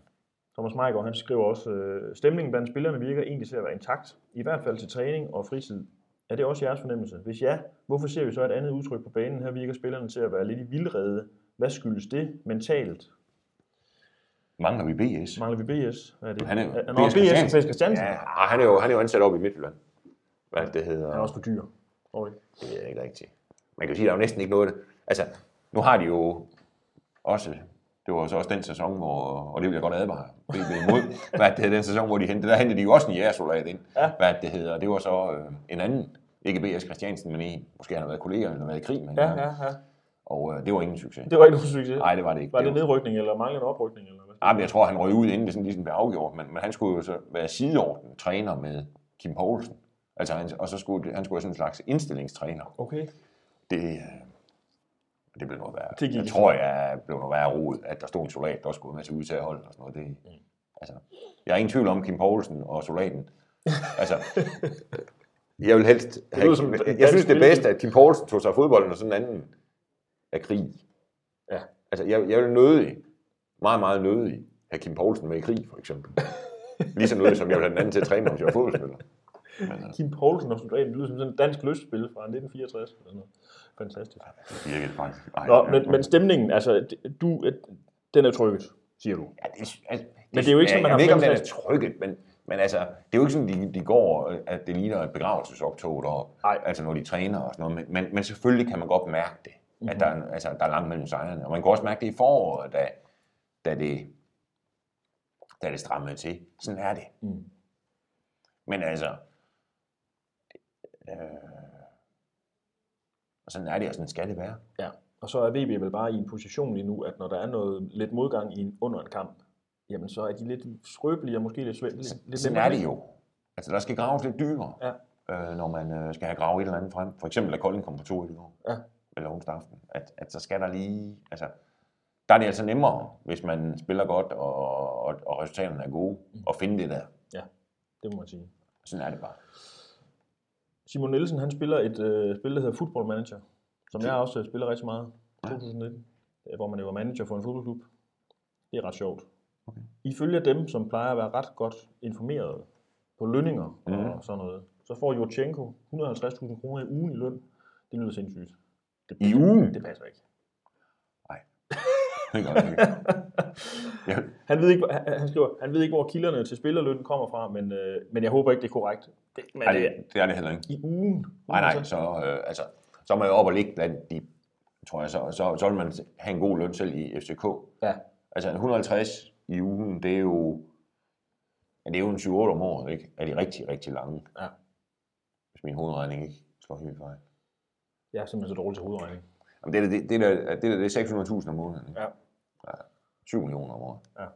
[SPEAKER 1] Thomas Meiggaard, han skriver også, øh, stemningen blandt spillerne virker egentlig til at være intakt, i hvert fald til træning og fritid. Er det også jeres fornemmelse? Hvis ja, hvorfor ser vi så et andet udtryk på banen? Her virker spillerne til at være lidt i vildrede. Hvad skyldes det mentalt?
[SPEAKER 2] Mangler vi BS?
[SPEAKER 1] Mangler vi BS? Hvad er det?
[SPEAKER 2] Han er jo
[SPEAKER 1] Nå,
[SPEAKER 2] B.S.
[SPEAKER 1] BS,
[SPEAKER 2] Christiansen.
[SPEAKER 1] Christiansen.
[SPEAKER 2] Ja, han er jo, han er jo ansat op i Midtjylland. Hvad det hedder.
[SPEAKER 1] Han er også for dyr. Ikke?
[SPEAKER 2] Det jeg ikke rigtigt. Man kan jo sige, at der er jo næsten ikke noget... Altså, nu har de jo også... Det var så også den sæson, hvor, og det vil jeg godt advare BB imod, <laughs> hvad det hedder, den sæson, hvor de hentede, der hentede de jo også en jægersoldat ind,
[SPEAKER 1] Ja.
[SPEAKER 2] hvad det hedder, og det var så øh, en anden, ikke B.S. Christiansen, men en, måske han har været kollega, eller været i krig med
[SPEAKER 1] Ja,
[SPEAKER 2] hinanden.
[SPEAKER 1] ja, ja.
[SPEAKER 2] og øh, det var ingen succes.
[SPEAKER 1] Det var ikke nogen succes.
[SPEAKER 2] Nej, det var det ikke.
[SPEAKER 1] Var det
[SPEAKER 2] var,
[SPEAKER 1] nedrykning eller manglende oprykning? Eller hvad?
[SPEAKER 2] Ja, men jeg tror, han røg ud, inden det sådan ligesom blev afgjort, men, men han skulle jo så være sideorden træner med Kim Poulsen. Altså, han, og så skulle det- han skulle være sådan en slags indstillingstræner.
[SPEAKER 1] Okay.
[SPEAKER 2] Det, øh, det blev noget værre.
[SPEAKER 1] Det gik
[SPEAKER 2] jeg tror, jeg blev noget værre rod, at der stod en soldat, der også skulle med til udtageholdet og sådan noget. Det,
[SPEAKER 1] Mm.
[SPEAKER 2] altså, jeg er ingen tvivl om Kim Poulsen og soldaten. <laughs> altså, jeg vil helst have,
[SPEAKER 1] som en
[SPEAKER 2] jeg, synes det er bedst, at Kim Poulsen tog sig af fodbolden og sådan en anden af krig.
[SPEAKER 1] Ja.
[SPEAKER 2] Altså, jeg, jeg vil nødig, meget, meget nødig, have Kim Poulsen med i krig, for eksempel. <laughs> Lige så nødig, som jeg vil have den anden til at træne, hvis jeg var fodboldspiller. Men,
[SPEAKER 1] Kim Poulsen og soldaten, lyder som sådan et dansk lystspil fra 1964. Eller noget. Fantastisk.
[SPEAKER 2] det virkede faktisk. Ej,
[SPEAKER 1] Nå, men, men stemningen, altså, det- du, den er trykket, siger du.
[SPEAKER 2] Ja, det, altså,
[SPEAKER 1] Men det er jo ikke sådan, man
[SPEAKER 2] jeg,
[SPEAKER 1] har
[SPEAKER 2] jeg ved ikke, om den er trykket, men, men altså, det er jo ikke sådan, de, de går, at det ligner et begravelsesoptog deroppe,
[SPEAKER 1] Nej.
[SPEAKER 2] altså når de træner og sådan noget, men, men, men selvfølgelig kan man godt mærke det, mm-hmm. at der, er- altså, der er langt mellem sejrene, og man kan også mærke det i foråret, da, da, det, da det strammede til. Sådan er det.
[SPEAKER 1] Mm.
[SPEAKER 2] Men altså, øh, og sådan er det, og sådan skal det være.
[SPEAKER 1] Ja. Og så er VB vel bare i en position lige nu, at når der er noget lidt modgang i en, under en kamp, jamen så er de lidt skrøbelige og måske lidt svært. Lidt, lidt
[SPEAKER 2] Sådan er det jo. Altså, der skal graves lidt dybere,
[SPEAKER 1] Ja.
[SPEAKER 2] øh, når man øh, skal have gravet et eller andet frem. For eksempel, at Kolding kommer på to i går.
[SPEAKER 1] Ja.
[SPEAKER 2] Eller onsdag aften. At, at så skal der lige... Altså, der er det altså nemmere, hvis man spiller godt, og, og, og resultaterne er gode,
[SPEAKER 1] Mm.
[SPEAKER 2] at finde det der.
[SPEAKER 1] Det må man sige.
[SPEAKER 2] Sådan er det bare.
[SPEAKER 1] Simon Nielsen, han spiller et øh, spil, der hedder Football Manager, som jeg også spiller rigtig meget. 2019. øh, Hvor man jo er manager for en fodboldklub. Det er ret sjovt.
[SPEAKER 2] Okay.
[SPEAKER 1] Ifølge dem, som plejer at være ret godt informeret på lønninger
[SPEAKER 2] Mhm.
[SPEAKER 1] og sådan noget, så får Jurchenko 150.000 kroner i ugen i løn. Det lyder sindssygt. Det,
[SPEAKER 2] I ugen?
[SPEAKER 1] Det passer ikke.
[SPEAKER 2] Det gør det. Ja,
[SPEAKER 1] Han, ved ikke, hvor- han, skriver, han ved ikke, hvor kilderne til spillerløn kommer fra, men, øh, men jeg håber ikke, det er korrekt. Det, men
[SPEAKER 2] nej,
[SPEAKER 1] det,
[SPEAKER 2] det, det er det heller ikke.
[SPEAKER 1] I ugen?
[SPEAKER 2] Nej, nej, så, øh, altså, så er man jo op og ligge blandt de, tror jeg, så, så, så vil man have en god løn selv i FCK.
[SPEAKER 1] Ja,
[SPEAKER 2] Altså 150 i ugen, det er jo, ja, det er jo en 7-8 om året, ikke? Er de rigtig, rigtig lange.
[SPEAKER 1] Ja.
[SPEAKER 2] Hvis min hovedregning ikke slår helt fejl.
[SPEAKER 1] jeg er simpelthen så dårlig til hovedregning.
[SPEAKER 2] Jamen, det, er, det, det, der, det, der, det er 600.000 om måneden. Ikke?
[SPEAKER 1] Ja.
[SPEAKER 2] Ja. 7 millioner om året.
[SPEAKER 1] Ja.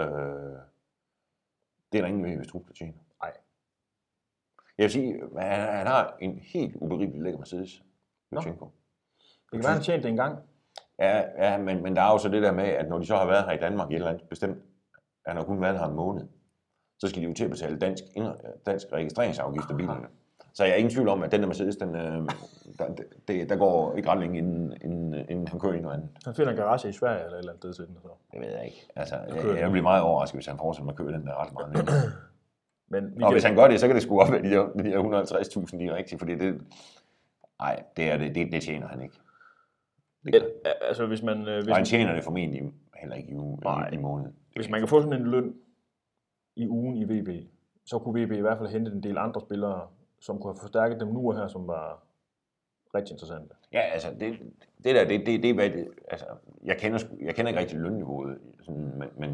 [SPEAKER 2] Øh, det er der ingen ved, hvis Trup tjener.
[SPEAKER 1] Nej.
[SPEAKER 2] Jeg vil sige, han, han har en helt uberigelig lækker Mercedes.
[SPEAKER 1] Nå. Det kan være, han tjente det engang.
[SPEAKER 2] Ja, ja men, men der er jo så det der med, at når de så har været her i Danmark i et eller andet bestemt, han har kun været her en måned, så skal de jo til at betale dansk, dansk registreringsafgift af bilerne. Så jeg er ingen tvivl om, at den der Mercedes, den, øh, der, det, der går ikke ret længe, inden, inden, inden han kører i noget andet.
[SPEAKER 1] Han finder en garage i Sverige eller et eller andet sted til den. Så.
[SPEAKER 2] Det ved jeg ikke. Altså, jeg, jeg, bliver meget overrasket, hvis han fortsætter med at køre den der ret meget nemt. <clears throat>
[SPEAKER 1] Men vi
[SPEAKER 2] Og
[SPEAKER 1] kan,
[SPEAKER 2] hvis han gør det, så kan det sgu op være de der, de der 150.000, de er rigtige, fordi det... Nej, det, er det, det, det tjener han ikke. Det.
[SPEAKER 1] Ja, altså hvis man, øh, hvis,
[SPEAKER 2] Og han tjener det formentlig heller ikke i, uge,
[SPEAKER 1] Nej.
[SPEAKER 2] i, i måneden.
[SPEAKER 1] hvis man kan få sådan en løn i ugen i VB, så kunne VB i hvert fald hente en del andre spillere, som kunne have forstærket dem nu og her, som var rigtig interessante.
[SPEAKER 2] Ja, altså, det, det der, det, det, det, er, hvad det altså, jeg kender, jeg kender ikke rigtig lønniveauet, sådan, men, men,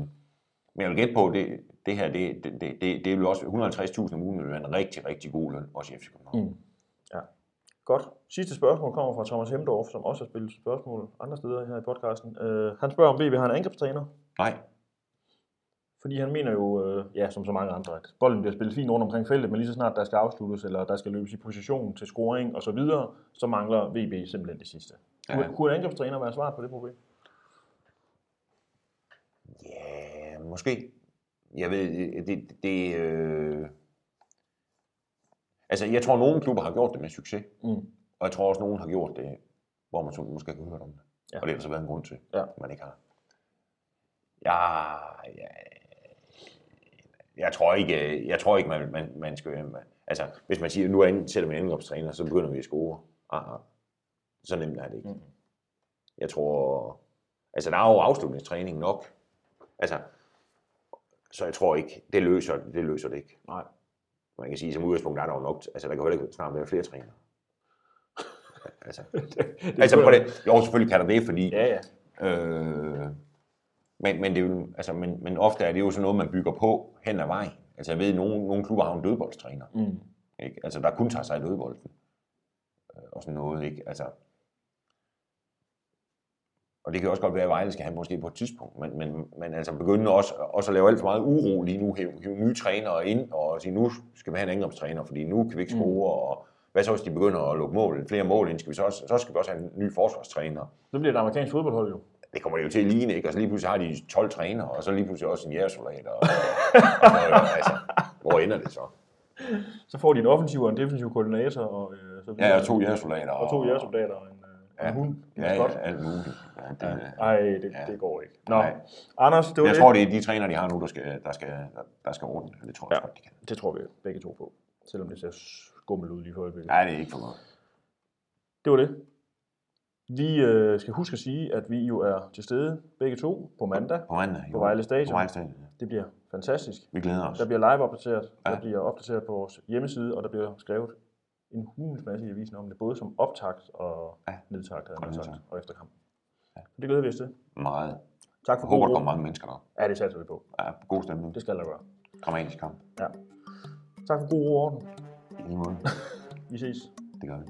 [SPEAKER 2] men jeg vil gætte på, det, det her, det, det, det, det, det vil også, 150.000 om ugen vil være en rigtig, rigtig god løn, også i FC København.
[SPEAKER 1] Mm. Ja. Godt. Sidste spørgsmål kommer fra Thomas Hemdorf, som også har spillet spørgsmål andre steder her i podcasten. Uh, han spørger, om VB har en angrebstræner,
[SPEAKER 2] Nej,
[SPEAKER 1] fordi han mener jo, øh, ja, som så mange andre, at bolden bliver spillet fint rundt omkring feltet, men lige så snart der skal afsluttes, eller der skal løbes i position til scoring osv., så, videre, så mangler VB simpelthen det sidste.
[SPEAKER 2] Ja.
[SPEAKER 1] Kunne, kunne en angrebstræner være svaret på det problem?
[SPEAKER 2] Ja, måske. Jeg ved, det, det øh... Altså, jeg tror, nogle klubber har gjort det med succes,
[SPEAKER 1] Mm.
[SPEAKER 2] og jeg tror også, nogen har gjort det, hvor man så måske ikke har hørt om det.
[SPEAKER 1] Ja.
[SPEAKER 2] Og det har der så været en grund til,
[SPEAKER 1] Ja.
[SPEAKER 2] at man ikke har. Ja, ja, jeg tror ikke, jeg tror ikke man, man, man skal... Man, altså, hvis man siger, nu ansætter vi en angrebstræner, så begynder vi at score. Ah, ah. Så nemt er det ikke.
[SPEAKER 1] Mm.
[SPEAKER 2] Jeg tror... Altså, der er jo afslutningstræning nok. Altså, så jeg tror ikke, det løser det, løser det ikke.
[SPEAKER 1] Nej.
[SPEAKER 2] Man kan sige, som udgangspunkt er der jo nok, altså der kan jo ikke snart være flere trænere. <laughs> altså,
[SPEAKER 1] det
[SPEAKER 2] altså
[SPEAKER 1] kunne
[SPEAKER 2] på
[SPEAKER 1] jeg-
[SPEAKER 2] det, jo, selvfølgelig kan der det, fordi,
[SPEAKER 1] Ja, ja.
[SPEAKER 2] øh, men, men, det er jo, altså, men, men ofte er det jo sådan noget, man bygger på hen ad vejen. Altså jeg ved, at nogle, nogle klubber har en dødboldstræner,
[SPEAKER 1] Mm.
[SPEAKER 2] ikke? Altså der kun tager sig af dødbolden. Øh, Og sådan noget, ikke? Altså, og det kan også godt være, at Vejle skal have måske på et tidspunkt, men, men, men altså begynde også, også at lave alt for meget uro lige nu, hive, hive nye trænere ind, og sige, nu skal vi have en angrebstræner, fordi nu kan vi ikke score, mm. og hvad så hvis de begynder at lukke mål, flere mål ind, skal vi så, også, så skal vi også have en ny forsvarstræner.
[SPEAKER 1] Så bliver det amerikansk fodboldhold jo.
[SPEAKER 2] Det kommer det jo til at ligne, ikke? Og så lige pludselig har de 12 trænere, og så lige pludselig også en jægersoldat, og, og sådan noget, altså, hvor ender det så?
[SPEAKER 1] Så får de en offensiv og en defensiv koordinator, og øh, så.
[SPEAKER 2] Ja, og to jægersoldater.
[SPEAKER 1] og to jægersoldater og en, øh, og
[SPEAKER 2] Ja.
[SPEAKER 1] en hund. En
[SPEAKER 2] Ja,
[SPEAKER 1] skot.
[SPEAKER 2] ja, alt muligt. Ja, det,
[SPEAKER 1] Ej, det,
[SPEAKER 2] Ja.
[SPEAKER 1] det går ikke. Nå,
[SPEAKER 2] Nej.
[SPEAKER 1] Anders, det var
[SPEAKER 2] jeg
[SPEAKER 1] det.
[SPEAKER 2] tror, det er de træner, de har nu, der skal, der skal, der, der skal ordne det. Det tror jeg
[SPEAKER 1] Ja.
[SPEAKER 2] også godt, de kan.
[SPEAKER 1] Det tror vi begge to på. Selvom det ser skummelt ud lige for øjeblikket.
[SPEAKER 2] Nej, det er ikke for meget.
[SPEAKER 1] Det var det. Vi øh, skal huske at sige, at vi jo er til stede begge to på mandag.
[SPEAKER 2] På mandag.
[SPEAKER 1] På Vejle Stadion.
[SPEAKER 2] På Vejle Stadion, ja.
[SPEAKER 1] Det bliver fantastisk.
[SPEAKER 2] Vi glæder os.
[SPEAKER 1] Der bliver live opdateret, ja. Der bliver opdateret på vores hjemmeside, og der bliver skrevet en hulens masse i avisen om det, både som optakt og
[SPEAKER 2] Ja.
[SPEAKER 1] nedtagt, havde
[SPEAKER 2] Og nedtagt.
[SPEAKER 1] og efterkamp. Ja. Det glæder vi os til.
[SPEAKER 2] Meget.
[SPEAKER 1] Tak for
[SPEAKER 2] Jeg håber, der kommer mange mennesker der.
[SPEAKER 1] Ja, det satser vi på.
[SPEAKER 2] Ja, god stemning.
[SPEAKER 1] Det skal der gøre.
[SPEAKER 2] Dramatisk kamp.
[SPEAKER 1] Ja. Tak for god ro og orden.
[SPEAKER 2] I lige måde. <laughs>
[SPEAKER 1] Vi ses.
[SPEAKER 2] Det gør vi.